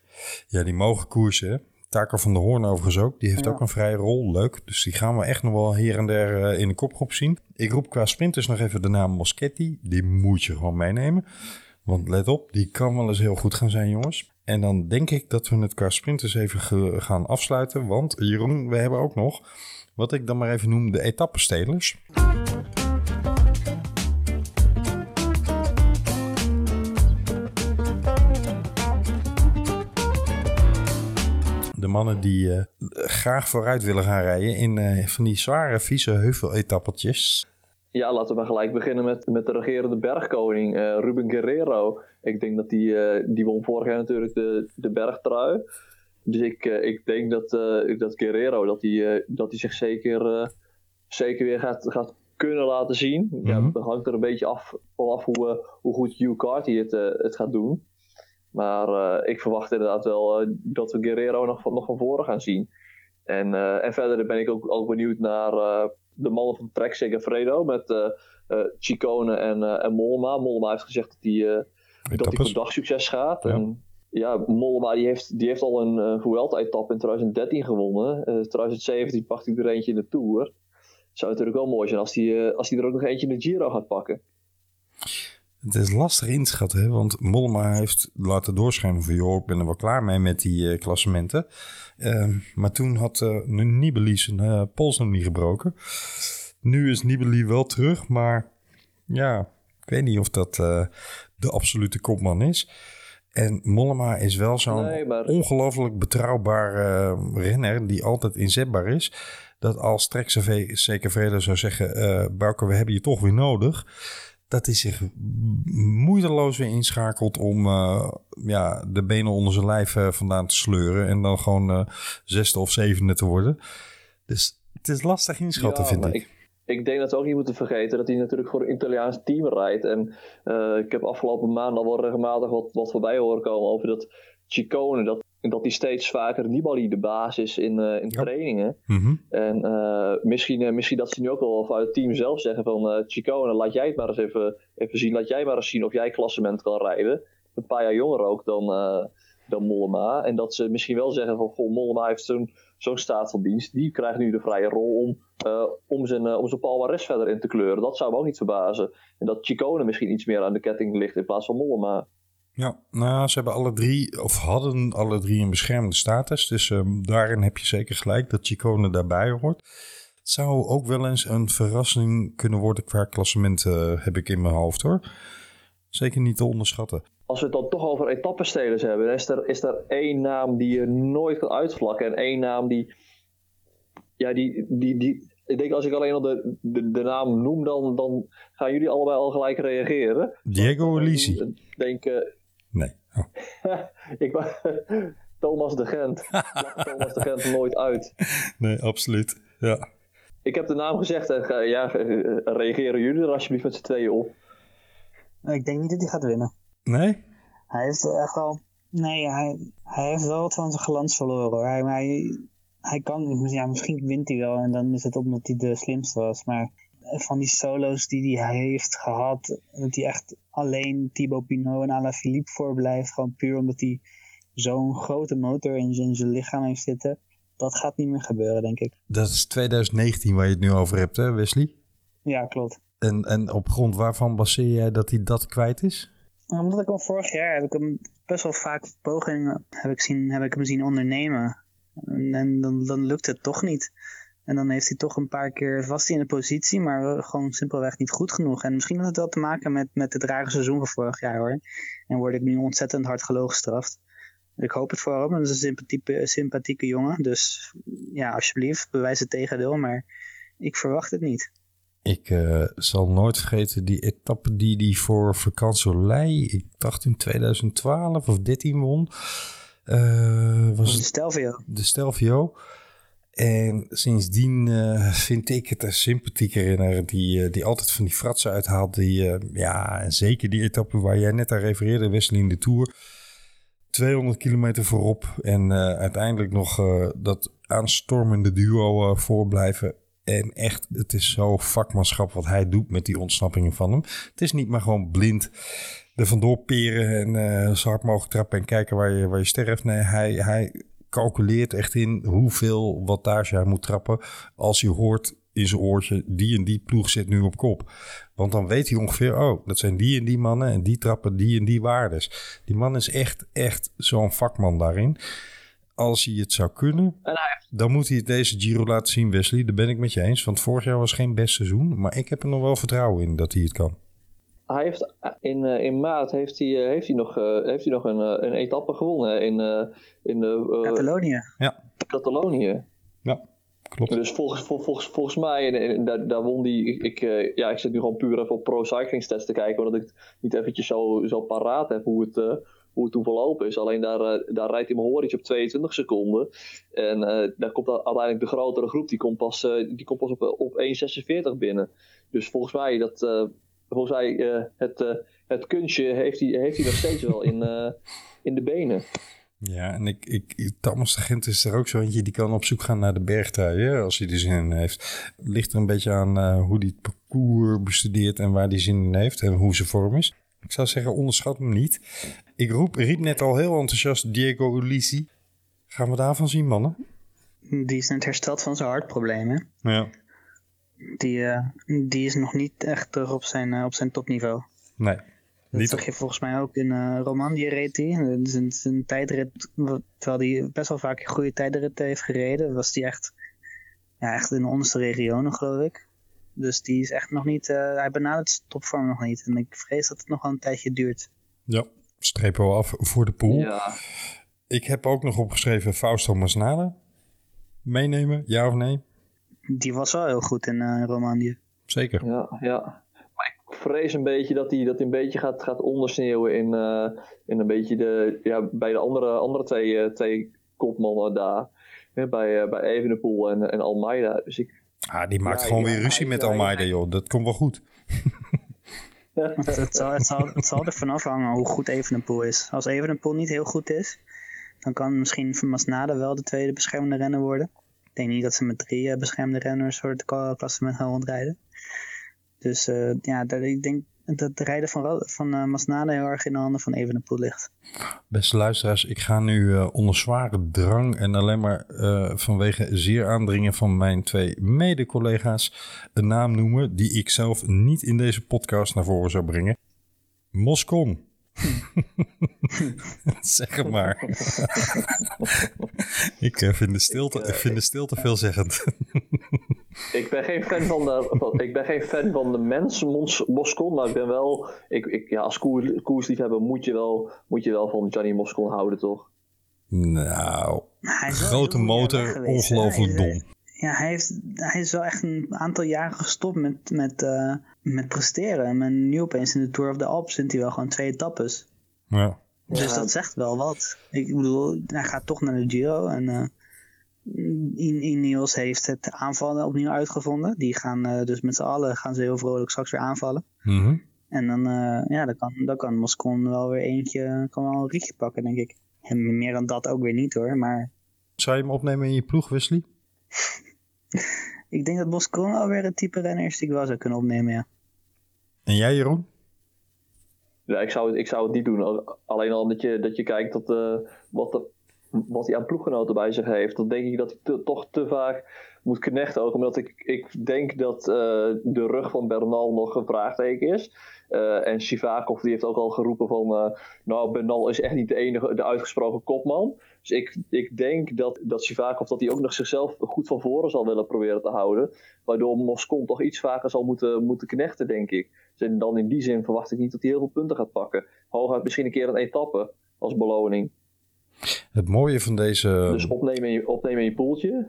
ja, die mogen koersen. hè. Taker van de Hoorn overigens ook. Die heeft Ja. ook een vrije rol. Leuk. Dus die gaan we echt nog wel hier en daar eh, in de kopgroep zien. Ik roep qua sprinters nog even de naam Moschetti. Die moet je gewoon meenemen. Want let op, die kan wel eens heel goed gaan zijn, jongens. En dan denk ik dat we het qua sprinters even gaan afsluiten. Want Jeroen, we hebben ook nog wat ik dan maar even noem de etappenstelers. De mannen die eh, graag vooruit willen gaan rijden in eh, van die zware, vieze heuvel-etappeltjes. Ja, laten we gelijk beginnen met, met de regerende bergkoning, eh, Ruben Guerrero. Ik denk dat die, die won vorig jaar natuurlijk de, de bergtrui. Dus ik, eh, ik denk dat, eh, dat Guerrero dat die, eh, dat die zich zeker, zeker weer gaat, gaat kunnen laten zien. ja, het hangt er een beetje af, af hoe, hoe goed Hugh Carty het, het gaat doen. Maar ik verwacht inderdaad wel dat we Guerrero nog van, nog van voren gaan zien. En, en verder ben ik ook, ook benieuwd naar de mannen van Trek Segafredo met Chicone en, en Mollema. Mollema heeft gezegd dat hij dat hij voor dagsucces gaat. Ja. En ja, Mollema die heeft, die heeft al een uh, Vuelta-etappe in 2013 gewonnen. Eh 2017 pakt hij er eentje in de Tour. Zou natuurlijk wel mooi zijn als hij, eh, als hij er ook nog eentje in de Giro gaat pakken. Het is lastig inschatten, want Mollema heeft laten doorschijnen van... joh, ik ben er wel klaar mee met die eh, klassementen. Ehm, maar toen had eh Nibali zijn eh, pols nog niet gebroken. Nu is Nibali wel terug, maar ja, ik weet niet of dat eh, de absolute kopman is. En Mollema is wel zo'n Nee, maar- ongelooflijk betrouwbare eh, renner die altijd inzetbaar is. Dat als Trek zeker vrede zou zeggen, eh Bouke, we hebben je toch weer nodig dat hij zich moeiteloos weer inschakelt om uh, ja, de benen onder zijn lijf uh, vandaan te sleuren. En dan gewoon uh, zesde of zevende te worden. Dus het is lastig inschatten, Ja, vind ik. Ik denk dat we ook niet moeten vergeten dat hij natuurlijk voor een Italiaans team rijdt. En uh, ik heb afgelopen maand al wel regelmatig wat, wat voorbij horen komen over dat Chicone. Dat, dat hij steeds vaker Nibali de baas is in, uh, in Ja. trainingen. Mhm. En uh, misschien, misschien dat ze nu ook wel vanuit het team zelf zeggen van Chicone, laat jij het maar eens even, even zien. Laat jij maar eens zien of jij klassement kan rijden. Een paar jaar jonger ook dan, dan Mollema. En dat ze misschien wel zeggen van, goh, Mollema heeft zo'n zo'n staat van dienst. Die krijgt nu de vrije rol om, uh, om, zijn, uh, om zijn verder in te kleuren. Dat zou me ook niet verbazen. En dat Chicone misschien iets meer aan de ketting ligt in plaats van Mollema. Ja, nou, ze hebben alle drie, of hadden alle drie een beschermde status. Dus um, daarin heb je zeker gelijk dat Chicone daarbij hoort. Het zou ook wel eens een verrassing kunnen worden qua klassement, uh, heb ik in mijn hoofd hoor. Zeker niet te onderschatten. Als we het dan toch over etappenstelers hebben, is er, is er één naam die je nooit kan uitvlakken. En één naam die. Ja, die. die, die ik denk als ik alleen al de, de, de naam noem, dan, dan gaan jullie allebei al gelijk reageren. Diego Elisi. Denk. Uh, nee. Oh. [LAUGHS] ik [LAUGHS] Thomas de Gent. [LAUGHS] Thomas de Gent nooit uit. Nee, absoluut. Ja. Ik heb de naam gezegd en ja, reageren jullie er alsjeblieft met z'n tweeën op. Ik denk niet dat hij gaat winnen. Nee? Hij heeft echt wel. Nee, hij, hij heeft wel wat van zijn glans verloren hoor. Hij, hij, hij kan, ja, misschien wint hij wel en dan is het omdat hij de slimste was. Maar van die solo's die hij heeft gehad, dat hij echt alleen Thibaut Pinot en Alaphilippe voorblijft, gewoon puur omdat hij zo'n grote motor in zijn, zijn lichaam heeft zitten, dat gaat niet meer gebeuren, denk ik. Dat is 2019 waar je het nu over hebt, hè Wesley? Ja, klopt. En, en op grond waarvan baseer jij dat hij dat kwijt is? Omdat ik hem vorig jaar heb ik hem best wel vaak pogingen heb ik, zien, heb ik hem zien ondernemen. En, dan, dan lukt het toch niet. En dan heeft hij toch een paar keer, hij in de positie, maar gewoon simpelweg niet goed genoeg. En misschien had het wel te maken met, met het rare seizoen van vorig jaar hoor. En word ik nu ontzettend hard gelooggestraft. Ik hoop het voor hem, dat is een sympathieke, sympathieke jongen. Dus ja, alsjeblieft, bewijs het tegendeel, maar ik verwacht het niet. Ik uh, zal nooit vergeten die etappe die hij voor Vakansolei, ik dacht in 2012 of 13 won. Uh, was de Stelvio. De Stelvio. En sindsdien uh, vind ik het een sympathieke renner die, die altijd van die fratsen uithaalt. Die, ja, en zeker die etappe waar jij net aan refereerde, Wesley in de Tour. 200 kilometer voorop en uiteindelijk nog dat aanstormende duo voorblijven. En echt, het is zo vakmanschap wat hij doet met die ontsnappingen van hem. Het is niet maar gewoon blind er vandoor peren en uh, zo hard trappen en kijken waar je, waar je sterft. Nee, hij, hij calculeert echt in hoeveel wattage hij moet trappen als hij hoort in zijn oortje, die en die ploeg zit nu op kop. Want dan weet hij ongeveer, oh, dat zijn die en die mannen en die trappen die en die waardes. Die man is echt, echt zo'n vakman daarin als hij het zou kunnen, dan moet hij het deze Giro laten zien, Wesley. Daar ben ik met je eens. Want vorig jaar was geen best seizoen. Maar ik heb er nog wel vertrouwen in dat hij het kan. Hij heeft in, uh, in maart heeft hij, uh, heeft hij nog, heeft hij nog een, een etappe gewonnen in, in Catalonië. Ja. Catalonië. Ja, klopt. Dus volgens, volgens, volgens mij, en, en daar, daar won hij. Ik, ik, ja, ik zit nu gewoon puur even op pro cycling stats te kijken, omdat ik niet eventjes zo, zo paraat heb hoe het hoe het toen verlopen is. Alleen daar, uh, daar rijdt hij Mohoric op 22 seconden. En uh, daar komt uiteindelijk de grotere groep, die komt pas, uh, die komt pas op, op 1,46 binnen. Dus volgens mij, dat, volgens mij het, het kunstje heeft hij, heeft hij nog steeds wel in, in de benen. Ja, en ik, ik, Thomas de Gent is er ook zo eentje die kan op zoek gaan naar de bergtrui, als hij er zin in heeft. Ligt er een beetje aan hoe hij het parcours bestudeert en waar hij zin in heeft en hoe zijn vorm is. Ik zou zeggen, onderschat hem niet. Ik roep, riep net al heel enthousiast Diego Ulisi. Gaan we daarvan zien, mannen? Die is net hersteld van zijn hartprobleem, hè? Ja. Die, uh, die is nog niet echt terug op zijn, uh, op zijn topniveau. Nee. Dat niet zag je volgens mij ook in uh, Romandie reed hij. Zijn, zijn tijdrit, terwijl hij best wel vaak een goede tijdrit heeft gereden, was hij echt, ja, echt in de onderste regionen, geloof ik. Dus die is echt nog niet, uh, hij benadert zijn topvorm nog niet. En ik vrees dat het nog wel een tijdje duurt. Ja, strepen we af voor de pool. Ja. Ik heb ook nog opgeschreven Fausto Masnada. Meenemen, ja of nee? Die was wel heel goed in uh, Romandie. Zeker. Ja, ja. Maar ik vrees een beetje dat hij dat een beetje gaat, gaat ondersneeuwen in, uh, in een beetje de, ja, bij de andere, andere twee, twee kopmannen daar. Ja, bij, bij Evenepoel en, en Almeida. Dus ik, Ah, die maakt ja, gewoon ja, weer ruzie met Almeida, joh. Dat komt wel goed. [LAUGHS] het, het, zal, het, zal, het zal er vanaf hangen hoe goed Evenepoel is. Als Evenepoel niet heel goed is, dan kan misschien Masnada wel de tweede beschermde renner worden. Ik denk niet dat ze met drie uh, beschermde renners voor het klassement gaan rondrijden. Dus uh, ja, dat, ik denk dat het rijden van, van uh, heel erg in de handen van Evenepoel ligt. Beste luisteraars, ik ga nu uh, onder zware drang en alleen maar uh, vanwege zeer aandringen van mijn twee mede-collega's een naam noemen die ik zelf niet in deze podcast naar voren zou brengen. Moscon. [LAUGHS] zeg het maar. [LAUGHS] ik vind de stilte, ik, vind de stilte veelzeggend. [LAUGHS] ik ben geen fan van de, ik ben geen fan van de mens Moscon, maar ik ben wel, ik, ik, ja, als koers, koersliefhebber moet je, wel, moet je wel van Johnny Moscon houden, toch? Nou, grote motor, ongelooflijk dom. Ja, hij, heeft, hij is wel echt een aantal jaren gestopt met, met, uh, met presteren. En nu opeens in de Tour of the Alps vindt hij wel gewoon twee etappes. Ja. Dus ja. dat zegt wel wat. Ik bedoel, hij gaat toch naar de Giro en... Uh, Ineos heeft het aanvallen opnieuw uitgevonden. Die gaan uh, dus met z'n allen gaan ze heel vrolijk straks weer aanvallen. Mm -hmm. En dan, uh, ja, dan kan, dan kan Moscon wel weer eentje, kan wel een rietje pakken, denk ik. En meer dan dat ook weer niet hoor, maar Zou je hem opnemen in je ploeg, Wesley? [LAUGHS] Ik denk dat Moscon alweer het type renner is die ik wel zou kunnen opnemen, ja. En jij, Jeroen? Ja, ik zou, ik zou het niet doen. Al- Alleen al dat je, dat je kijkt dat, eh, wat, wat hij aan ploeggenoten bij zich heeft. Dan denk ik dat te- toch te vaak moet knechten. Ook omdat ik, ik denk dat eh, de rug van Bernal nog een vraagteken is. Eh, en Sivakov die heeft ook al geroepen van... nou, Bernal is echt niet de enige, de uitgesproken kopman. Dus ik, ik denk dat, dat Sivakov dat hij ook nog zichzelf goed van voren zal willen proberen te houden. Waardoor Moscon toch iets vaker zal moeten, moeten knechten, denk ik. Dus en dan in die zin verwacht ik niet dat hij heel veel punten gaat pakken. Hooguit misschien een keer een etappe als beloning. Het mooie van deze... Dus opnemen in je, opnemen in je poeltje.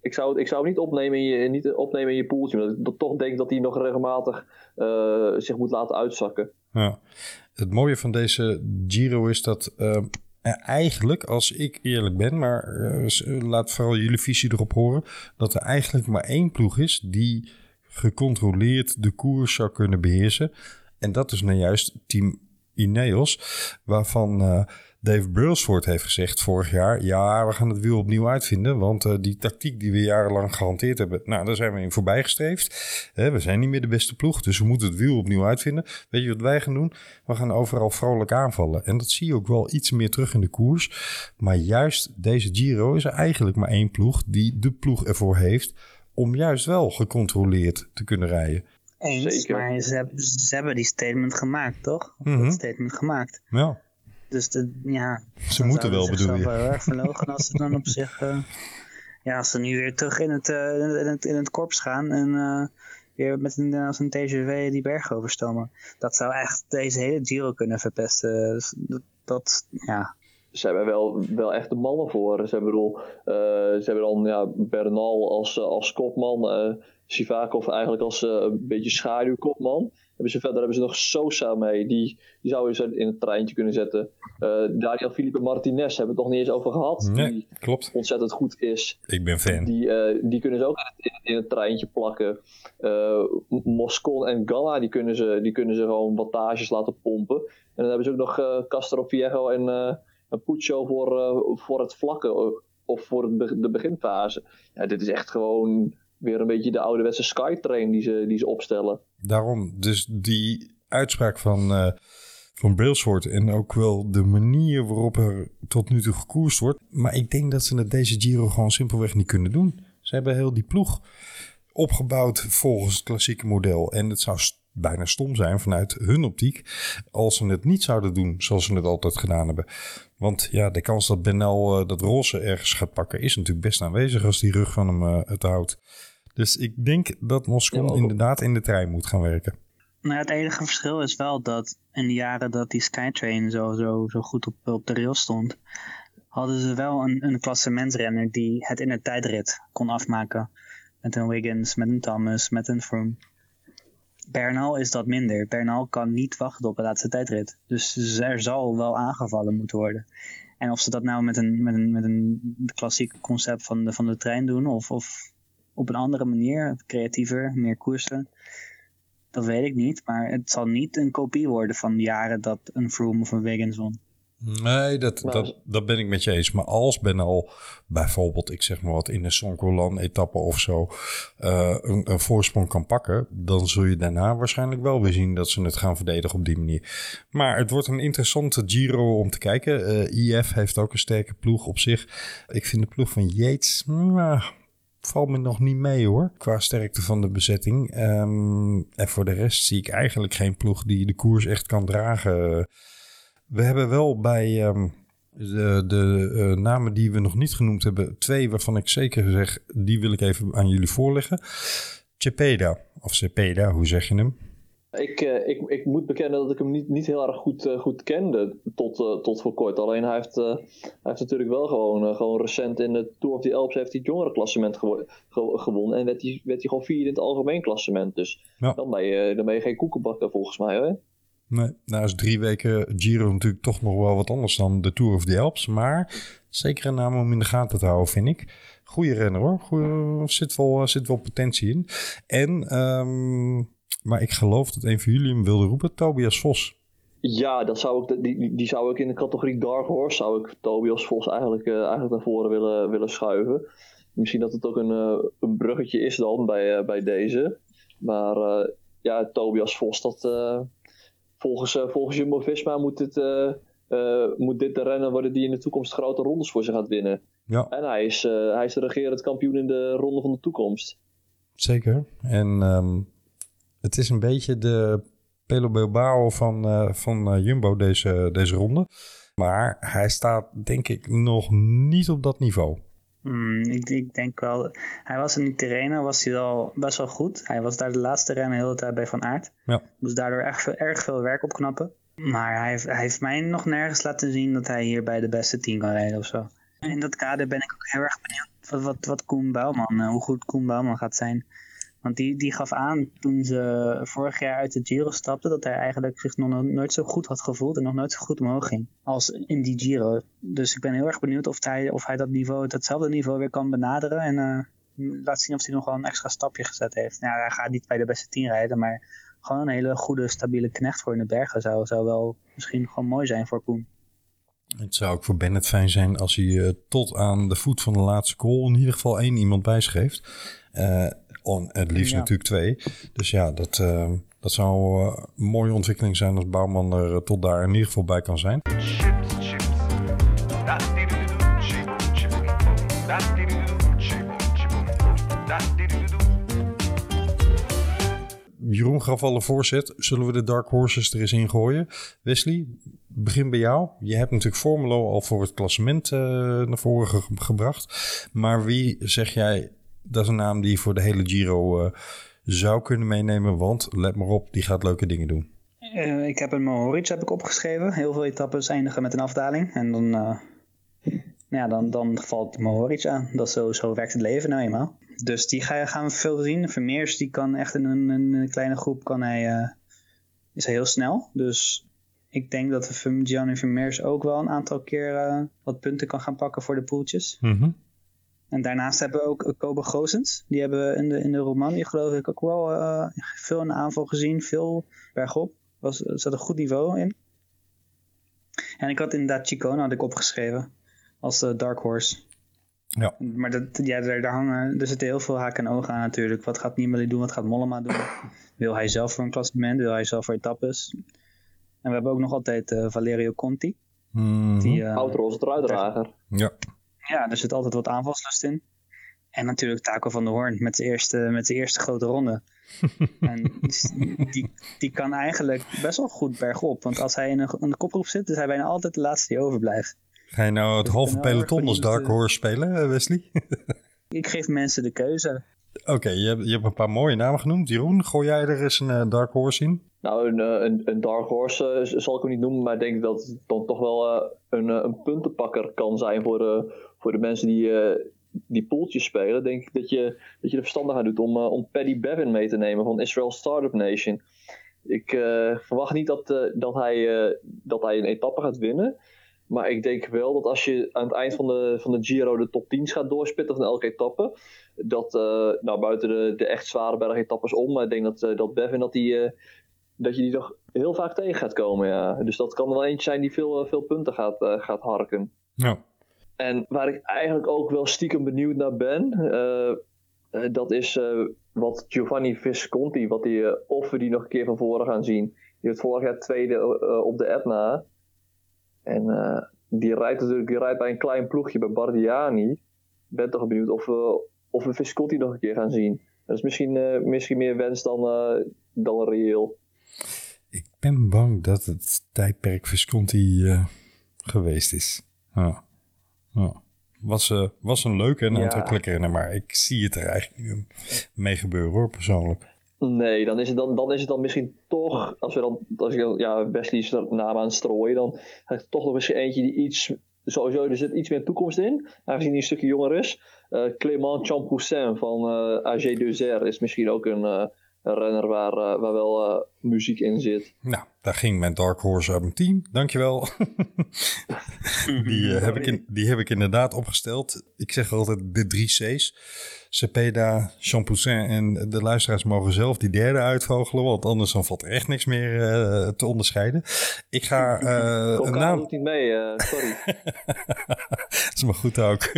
Ik zou, het- ik zou niet opnemen in je, niet opnemen in je poeltje. Omdat ik dat toch denk dat hij nog regelmatig eh, zich moet laten uitzakken. Ja. Het mooie van deze Giro is dat er eigenlijk, als ik eerlijk ben, maar eh, laat vooral jullie visie erop horen, dat er eigenlijk maar één ploeg is die gecontroleerd de koers zou kunnen beheersen. En dat is nou juist Team Ineos, waarvan eh, Dave Brailsford heeft gezegd vorig jaar, ja, we gaan het wiel opnieuw uitvinden, want eh, die tactiek die we jarenlang gehanteerd hebben, nou, daar zijn we in voorbij gestreefd. We zijn niet meer de beste ploeg, dus we moeten het wiel opnieuw uitvinden. Weet je wat wij gaan doen? We gaan overal vrolijk aanvallen. En dat zie je ook wel iets meer terug in de koers. Maar juist deze Giro is er eigenlijk maar één ploeg die de ploeg ervoor heeft om juist wel gecontroleerd te kunnen rijden. Eens, Zeker. maar ze hebben, ze hebben die statement gemaakt, toch? Of Mhm. Dat statement gemaakt. Ja, Dus de, ja, ze dan moeten wel, ze bedoel zichzelf je. wel heel erg [LAUGHS] verlogen als ze dan op zich... eh, ja, als ze nu weer terug in het, eh, in het, in het korps gaan en eh, weer met een, als een TGV die berg overstomen. Dat zou echt deze hele Giro kunnen verpesten. Dus dat, dat, ja, Ze hebben wel, wel echt de mannen voor. Ze hebben, bedoel, eh, ze hebben dan ja, Bernal als, eh, als kopman. eh Sivakov eigenlijk als een beetje schaduwkopman. Hebben ze, verder hebben ze nog Sosa mee. Die, die zouden ze in het treintje kunnen zetten. Eh Daniel Felipe Martinez hebben we het nog niet eens over gehad. Nee, Die klopt. ontzettend goed is. Ik ben fan. Die, die kunnen ze ook in het, in het treintje plakken. Moscon en Ganna die kunnen, ze, die kunnen ze gewoon wattages laten pompen. En dan hebben ze ook nog Castro Viejo en, eh en Puccio voor, eh, voor het vlakken eh, of voor het de beginfase. Ja, dit is echt gewoon weer een beetje de ouderwetse Skytrain die ze, die ze opstellen. Daarom, dus die uitspraak van, eh van Brailsford en ook wel de manier waarop er tot nu toe gekoerst wordt. Maar ik denk dat ze het deze Giro gewoon simpelweg niet kunnen doen. Ze hebben heel die ploeg opgebouwd volgens het klassieke model. En het zou bijna stom zijn vanuit hun optiek als ze het niet zouden doen zoals ze het altijd gedaan hebben. Want ja, de kans dat Benel eh, dat roze ergens gaat pakken is natuurlijk best aanwezig als die rug van hem eh, het houdt. Dus ik denk dat Moscon inderdaad in de trein moet gaan werken. Nou, het enige verschil is wel dat in de jaren dat die Skytrain zo, zo, zo goed op, op de rail stond, hadden ze wel een, een klassementsrenner die het in een tijdrit kon afmaken. Met een Wiggins, met een Thomas, met een Froome. Bernal is dat minder. Bernal kan niet wachten op de laatste tijdrit. Dus er zal wel aangevallen moeten worden. En of ze dat nou met een, met een, met een klassiek concept van de, van de trein doen, of, of op een andere manier, creatiever, meer koersen, dat weet ik niet, maar het zal niet een kopie worden van de jaren dat een Froome of een Wiggins won. Nee, dat, Maar- dat, dat ben ik met je eens. Maar als Ben al bijvoorbeeld, ik zeg maar wat, in de Sonkolan-etappe of zo eh, een, een voorsprong kan pakken, dan zul je daarna waarschijnlijk wel weer zien dat ze het gaan verdedigen op die manier. Maar het wordt een interessante Giro om te kijken. Eh, IF heeft ook een sterke ploeg op zich. Ik vind de ploeg van Yates, nou, valt me nog niet mee hoor, qua sterkte van de bezetting. Ehm, en voor de rest zie ik eigenlijk geen ploeg die de koers echt kan dragen. We hebben wel bij ehm, de, de eh, namen die we nog niet genoemd hebben, twee waarvan ik zeker zeg, die wil ik even aan jullie voorleggen. Cepeda, of Cepeda, hoe zeg je hem? Ik, eh, ik, ik moet bekennen dat ik hem niet, niet heel erg goed, eh, goed kende tot, tot voor kort. Alleen hij heeft, hij heeft natuurlijk wel gewoon, gewoon recent in de Tour of the Alps heeft hij het jongerenklassement gewo- ge- gewonnen. En werd hij, werd hij gewoon vierde in het algemeen klassement. Dus Ja. dan, ben je, dan ben je geen koekenbakker volgens mij hoor. Nee, nou is drie weken Giro natuurlijk toch nog wel wat anders dan de Tour of the Alps. Maar zeker een naam om in de gaten te houden, vind ik. Goeie renner hoor. Goeie, zit, wel, zit wel potentie in. En, ehm, maar ik geloof dat een van jullie hem wilde roepen, Tobias Vos. Ja, dat zou ik, die, die- zou ik in de categorie Dark Horse, zou ik Tobias Vos eigenlijk, eh, eigenlijk naar voren willen, willen schuiven. Misschien dat het ook een, eh, een bruggetje is dan bij, eh, bij deze. Maar eh, ja, Tobias Vos, dat, eh, volgens, eh, volgens Jumbo-Visma moet dit, eh, eh, moet dit de renner worden die in de toekomst grote rondes voor zich gaat winnen. Ja, En hij is, hij is de regerend kampioen in de ronde van de toekomst. zeker. En ehm, het is een beetje de Pelo Bilbao van, van Jumbo deze, deze ronde. Maar hij staat denk ik nog niet op dat niveau. Hmm, ik, ik denk wel, hij was in die terreinen was hij wel best wel goed. Hij was daar de laatste rennen de hele tijd bij Van Aert. Ja. Moest daardoor erg veel, erg veel werk opknappen. Maar hij heeft, hij heeft mij nog nergens laten zien dat hij hier bij de beste team kan rijden of zo. In dat kader ben ik ook heel erg benieuwd wat, wat, wat Koen Bouwman, eh, hoe goed Koen Bouwman gaat zijn. Want die, die gaf aan toen ze vorig jaar uit de Giro stapte dat hij eigenlijk zich nog nooit zo goed had gevoeld en nog nooit zo goed omhoog ging als in die Giro. Dus ik ben heel erg benieuwd of hij, of hij dat niveau, datzelfde niveau weer kan benaderen en eh, laat zien of hij nog wel een extra stapje gezet heeft. Nou, hij gaat niet bij de beste tien rijden, maar gewoon een hele goede, stabiele knecht voor in de bergen zou, zou wel misschien gewoon mooi zijn voor Koen. Het zou ook voor Bennett fijn zijn als hij eh, tot aan de voet van de laatste call in ieder geval één iemand bij zich heeft. Eh, on, het liefst Ja. natuurlijk twee. Dus ja, dat, eh, dat zou eh, een mooie ontwikkeling zijn als Bouwman er eh, tot daar in ieder geval bij kan zijn. Chips, chips. Jeroen gaf al een voorzet. Zullen we de Dark Horses er eens in gooien? Wesley, begin bij jou. Je hebt natuurlijk Formulo al voor het klassement eh, naar voren ge- gebracht. Maar wie zeg jij, dat is een naam die je voor de hele Giro eh, zou kunnen meenemen? Want let maar op, die gaat leuke dingen doen. Eh, ik heb een Mohoric heb ik opgeschreven. Heel veel etappes eindigen met een afdaling. En dan, eh, ja, dan, dan valt Mohoric aan. Dat zo, zo werkt het leven nou eenmaal. Dus die ga, gaan we veel zien. Vermeers die kan echt in een, een kleine groep kan hij, eh, is hij heel snel. Dus ik denk dat Gianni Vermeers ook wel een aantal keer eh, wat punten kan gaan pakken voor de poeltjes. En daarnaast hebben we ook eh, Kobe Gozens. Die hebben we in de, in de Romandie geloof ik ook wel eh, veel in de aanval gezien. Veel bergop. Was, er zat een goed niveau in. En ik had inderdaad Chicone had ik opgeschreven. Als de Dark Horse. Ja. Maar dat, ja, daar, daar hangen, er zitten heel veel haken en ogen aan natuurlijk. Wat gaat Nibali doen? Wat gaat Mollema doen? Wil hij zelf voor een klassement? Wil hij zelf voor etappes? En we hebben ook nog altijd eh, Valerio Conti. Mhm. Die, eh, Oud-roze. Ja, ja, er zit altijd wat aanvalslust in. En natuurlijk Taco van der Hoorn met zijn eerste, met zijn eerste grote ronde. [LAUGHS] en die, die kan eigenlijk best wel goed bergop. Want als hij in een, in de kopgroep zit, is hij bijna altijd de laatste die overblijft. Ga je nou het Dus halve peloton als Dark eh, Horse spelen, eh, Wesley? [LAUGHS] Ik geef mensen de keuze. Oké, je, hebt, je hebt een paar mooie namen genoemd. Jeroen, gooi jij er eens een eh, Dark Horse in? Nou, een, een, een Dark Horse zal ik hem niet noemen, maar ik denk dat het dan toch wel een, een puntenpakker kan zijn voor de, voor de mensen die, eh, die poeltjes spelen. Denk ik dat je, dat je er verstandig aan doet om, eh, om Paddy Bevin mee te nemen van Israel Startup Nation. Ik eh, verwacht niet dat, dat, hij, dat hij een etappe gaat winnen. Maar ik denk wel dat als je aan het eind van de, van de Giro de top 10 gaat doorspitten van elke etappe. Dat, nou buiten de, de echt zware bergetappes om. Maar ik denk dat, dat Bevin dat die, dat je die nog heel vaak tegen gaat komen. Ja. Dus dat kan wel eentje zijn die veel, veel punten gaat, gaat harken. Ja. En waar ik eigenlijk ook wel stiekem benieuwd naar ben, eh, eh, dat is eh, wat Giovanni Visconti, wat die, eh, of we die nog een keer van voren gaan zien. Die werd vorig jaar tweede op de Etna. En die rijdt natuurlijk die rijdt bij een klein ploegje bij Bardiani. Ik ben toch benieuwd of we, of we Visconti nog een keer gaan zien. Dat is misschien, misschien meer wens dan, dan reëel. Ik ben bang dat het tijdperk Visconti geweest is. Ja. Ja. Was, eh, was een leuke en Ja. aantrekkelijke renner, maar ik zie het er eigenlijk niet mee gebeuren hoor, persoonlijk. Nee, dan is het dan, dan, is het dan misschien toch, als we dan, als ik dan ja, Wesley's naam aan strooien, dan heb ik toch nog misschien eentje die iets, sowieso, er zit iets meer toekomst in, aangezien hij een stukje jonger is. Eh Clément Champoussin van eh AG2R is misschien ook een, een renner waar, waar wel muziek in zit. Nou, Daar ging mijn Dark Horse uit mijn team. Dankjewel. [LAUGHS] die, eh, heb ik in, die heb ik inderdaad opgesteld. Ik zeg altijd de drie C's. Cepeda, Champoussin en de luisteraars mogen zelf die derde uitvogelen. Want anders dan valt er echt niks meer eh, te onderscheiden. Ik ga [LAUGHS] eh, een naam... doet niet mee, eh, sorry. [LAUGHS] Dat is maar goed ook.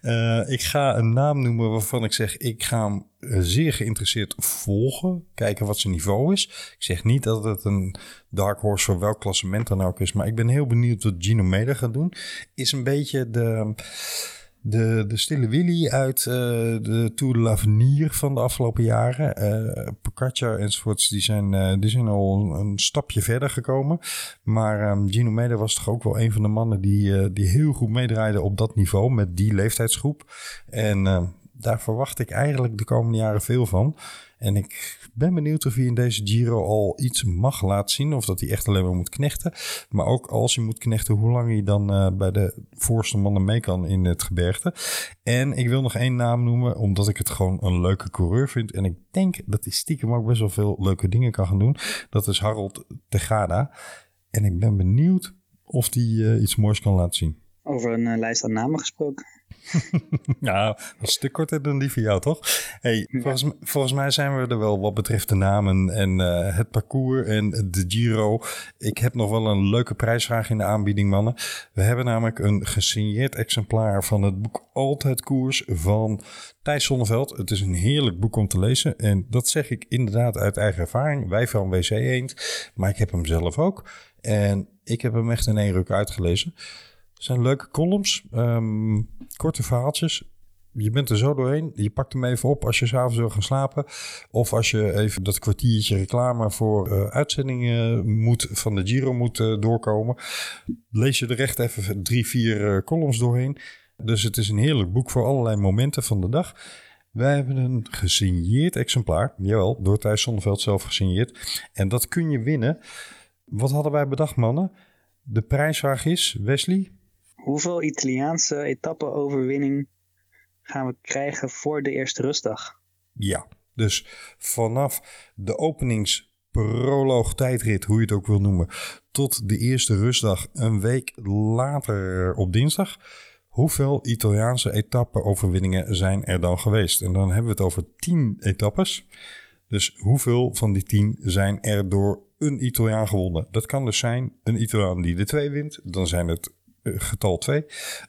Eh, ik ga een naam noemen waarvan ik zeg, ik ga hem zeer geïnteresseerd volgen. Kijken wat zijn niveau is. Ik zeg niet dat het een dark horse voor welk klassement dan ook is. Maar ik ben heel benieuwd wat Gino Meder gaat doen. Is een beetje de... De, de stille Willy uit eh, de Tour de l'Avenir van de afgelopen jaren. eh Pocaccia enzovoorts, die zijn, eh, die zijn al een, stapje verder gekomen. Maar ehm, Gino Meder was toch ook wel een van de mannen die, die heel goed meedraaide op dat niveau met die leeftijdsgroep. En ehm, daar verwacht ik eigenlijk de komende jaren veel van. En ik ben benieuwd of hij in deze Giro al iets mag laten zien. Of dat hij echt alleen maar moet knechten. Maar ook als hij moet knechten, hoe lang hij dan eh, bij de voorste mannen mee kan in het gebergte. En ik wil nog één naam noemen, omdat ik het gewoon een leuke coureur vind. En ik denk dat hij stiekem ook best wel veel leuke dingen kan gaan doen. Dat is Harold Tegada. En ik ben benieuwd of hij eh, iets moois kan laten zien. Over een eh, lijst aan namen gesproken. Nou, dat is een stuk korter dan die van jou, toch? Hey, volgens, volgens mij zijn we er wel wat betreft de namen en eh, het parcours en de Giro. Ik heb nog wel een leuke prijsvraag in de aanbieding, mannen. We hebben namelijk een gesigneerd exemplaar van het boek Altijd Koers van Thijs Zonneveld. Het is een heerlijk boek om te lezen en dat zeg ik inderdaad uit eigen ervaring. Wij van WC Eend, maar ik heb hem zelf ook. En ik heb hem echt in één ruk uitgelezen. Het zijn leuke columns, ehm, korte verhaaltjes. Je bent er zo doorheen. Je pakt hem even op als je s'avonds wil gaan slapen. Of als je even dat kwartiertje reclame voor eh, uitzendingen moet, van de Giro moet eh, doorkomen. Lees je er echt even drie, vier eh, columns doorheen. Dus het is een heerlijk boek voor allerlei momenten van de dag. Wij hebben een gesigneerd exemplaar. Jawel, door Thijs Zonneveld zelf gesigneerd. En dat kun je winnen. Wat hadden wij bedacht, mannen? De prijsvraag is, Wesley, Hoeveel Italiaanse etappe-overwinning gaan we krijgen voor de eerste rustdag? Ja, dus vanaf de openingsproloog tijdrit, hoe je het ook wil noemen, tot de eerste rustdag een week later op dinsdag. Hoeveel Italiaanse etappe-overwinningen zijn er dan geweest? En dan hebben we het over 10 etappes. Dus hoeveel van die 10 zijn er door een Italiaan gewonnen? Dat kan dus zijn een Italiaan die de 2 wint. Dan zijn het getal 2.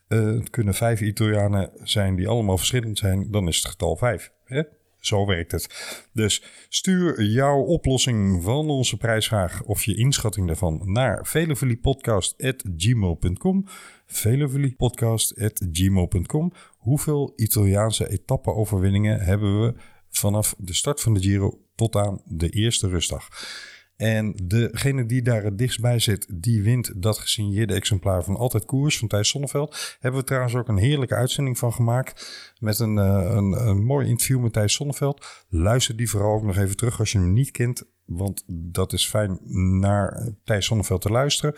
het kunnen vijf Italianen zijn die allemaal verschillend zijn. Dan is het getal 5. Hè? Zo werkt het. Dus stuur jouw oplossing van onze prijsvraag of je inschatting daarvan naar veleveliepodcast.gmail.com veleveliepodcast.gmail.com Hoeveel Italiaanse etappe-overwinningen hebben we vanaf de start van de Giro tot aan de eerste rustdag? En degene die daar het dichtst bij zit, die wint dat gesigneerde exemplaar van Altijd Koers van Thijs Sonneveld. Hebben we trouwens ook een heerlijke uitzending van gemaakt. Met een, uh, een, een mooi interview met Thijs Sonneveld. Luister die vooral ook nog even terug als je hem niet kent. Want dat is fijn naar Thijs Sonneveld te luisteren.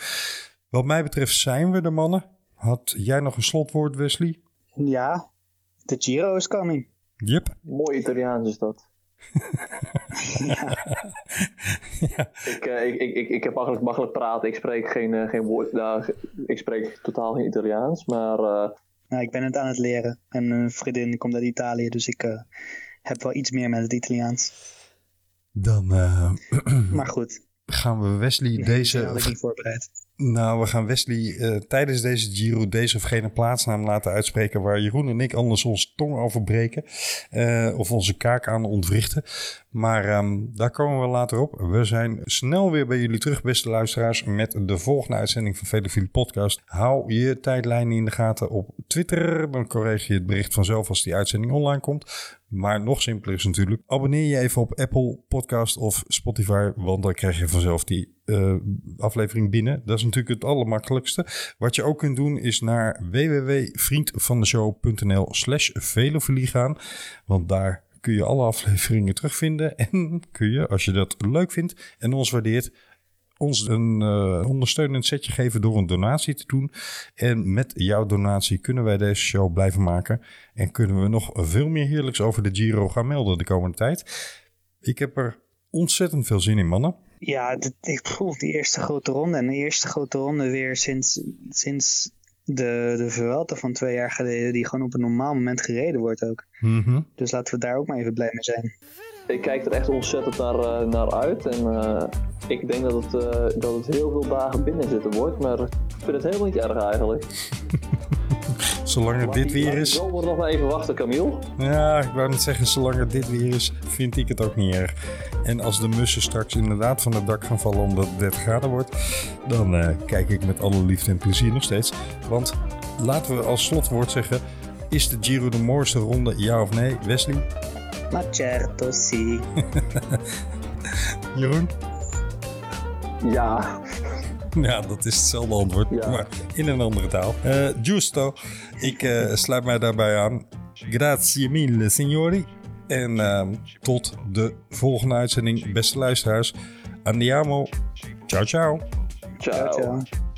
Wat mij betreft zijn we de mannen. Had jij nog een slotwoord, Wesley? Ja, de Giro is coming. Yep. Mooi Italiaans is dat. [LAUGHS] ja. ja. Ik, uh, ik, ik, ik, heb makkelijk, makkelijk praten. Ik spreek geen, uh, geen woord. Nou, ik spreek totaal geen Italiaans. Maar. Uh... Nou, ik ben het aan het leren. En mijn vriendin komt uit Italië. Dus ik uh, heb wel iets meer met het Italiaans. Dan. uh, [CLEARS THROAT] maar goed. Gaan we Wesley nee, deze. ik niet voorbereid. Nou, we gaan Wesley uh, tijdens deze Giro deze of gene plaatsnaam laten uitspreken waar Jeroen en ik anders ons tong over breken. Uh, of onze kaak aan ontwrichten. Maar um, daar komen we later op. We zijn snel weer bij jullie terug, beste luisteraars, met de volgende uitzending van Velofilie Podcast. Hou je tijdlijnen in de gaten op Twitter. Dan krijg je het bericht vanzelf als die uitzending online komt. Maar nog simpeler is natuurlijk, abonneer je even op Apple Podcast of Spotify, want dan krijg je vanzelf die uh, aflevering binnen. Dat is natuurlijk het allermakkelijkste. Wat je ook kunt doen is naar www.vriendvandeshow.nl slash velofilie gaan, want daar kun je alle [LAUGHS] afleveringen terugvinden en kun je, als je dat leuk vindt en ons waardeert, ons een uh, ondersteunend setje geven door een donatie te doen. En met jouw donatie kunnen wij deze show blijven maken. En kunnen we nog veel meer heerlijks over de Giro gaan melden de komende tijd. Ik heb er ontzettend veel zin in, mannen. Ja, dit- ik voel die eerste grote ronde. En de eerste grote ronde weer sinds, sinds de, de Vuelta van twee jaar geleden. Die gewoon op een normaal moment gereden wordt ook. Mhm. Dus laten we daar ook maar even blij mee zijn. Ik kijk er echt ontzettend naar, eh, naar uit. En eh, ik denk dat het, eh, dat het heel veel dagen binnen zitten wordt. Maar ik vind het helemaal niet erg eigenlijk. [LAUGHS] Zolang het dit weer is. Zullen we nog maar even wachten, Camille? Ja, ik wou net zeggen, zolang het dit weer is, vind ik het ook niet erg. En als de mussen straks inderdaad van het dak gaan vallen omdat het 30 graden wordt, dan eh, kijk ik met alle liefde en plezier nog steeds. Want laten we als slotwoord zeggen, is de Giro de mooiste ronde, ja of nee? Wesley? Maar certo, si. [LAUGHS] Jeroen? Ja. Ja, dat is hetzelfde antwoord, Ja. maar in een andere taal. Eh giusto, ik eh, sluit mij daarbij aan. Grazie mille, signori. En ehm, tot de volgende uitzending, beste luisteraars. Andiamo. Ciao, ciao. Ciao. Ciao, ciao.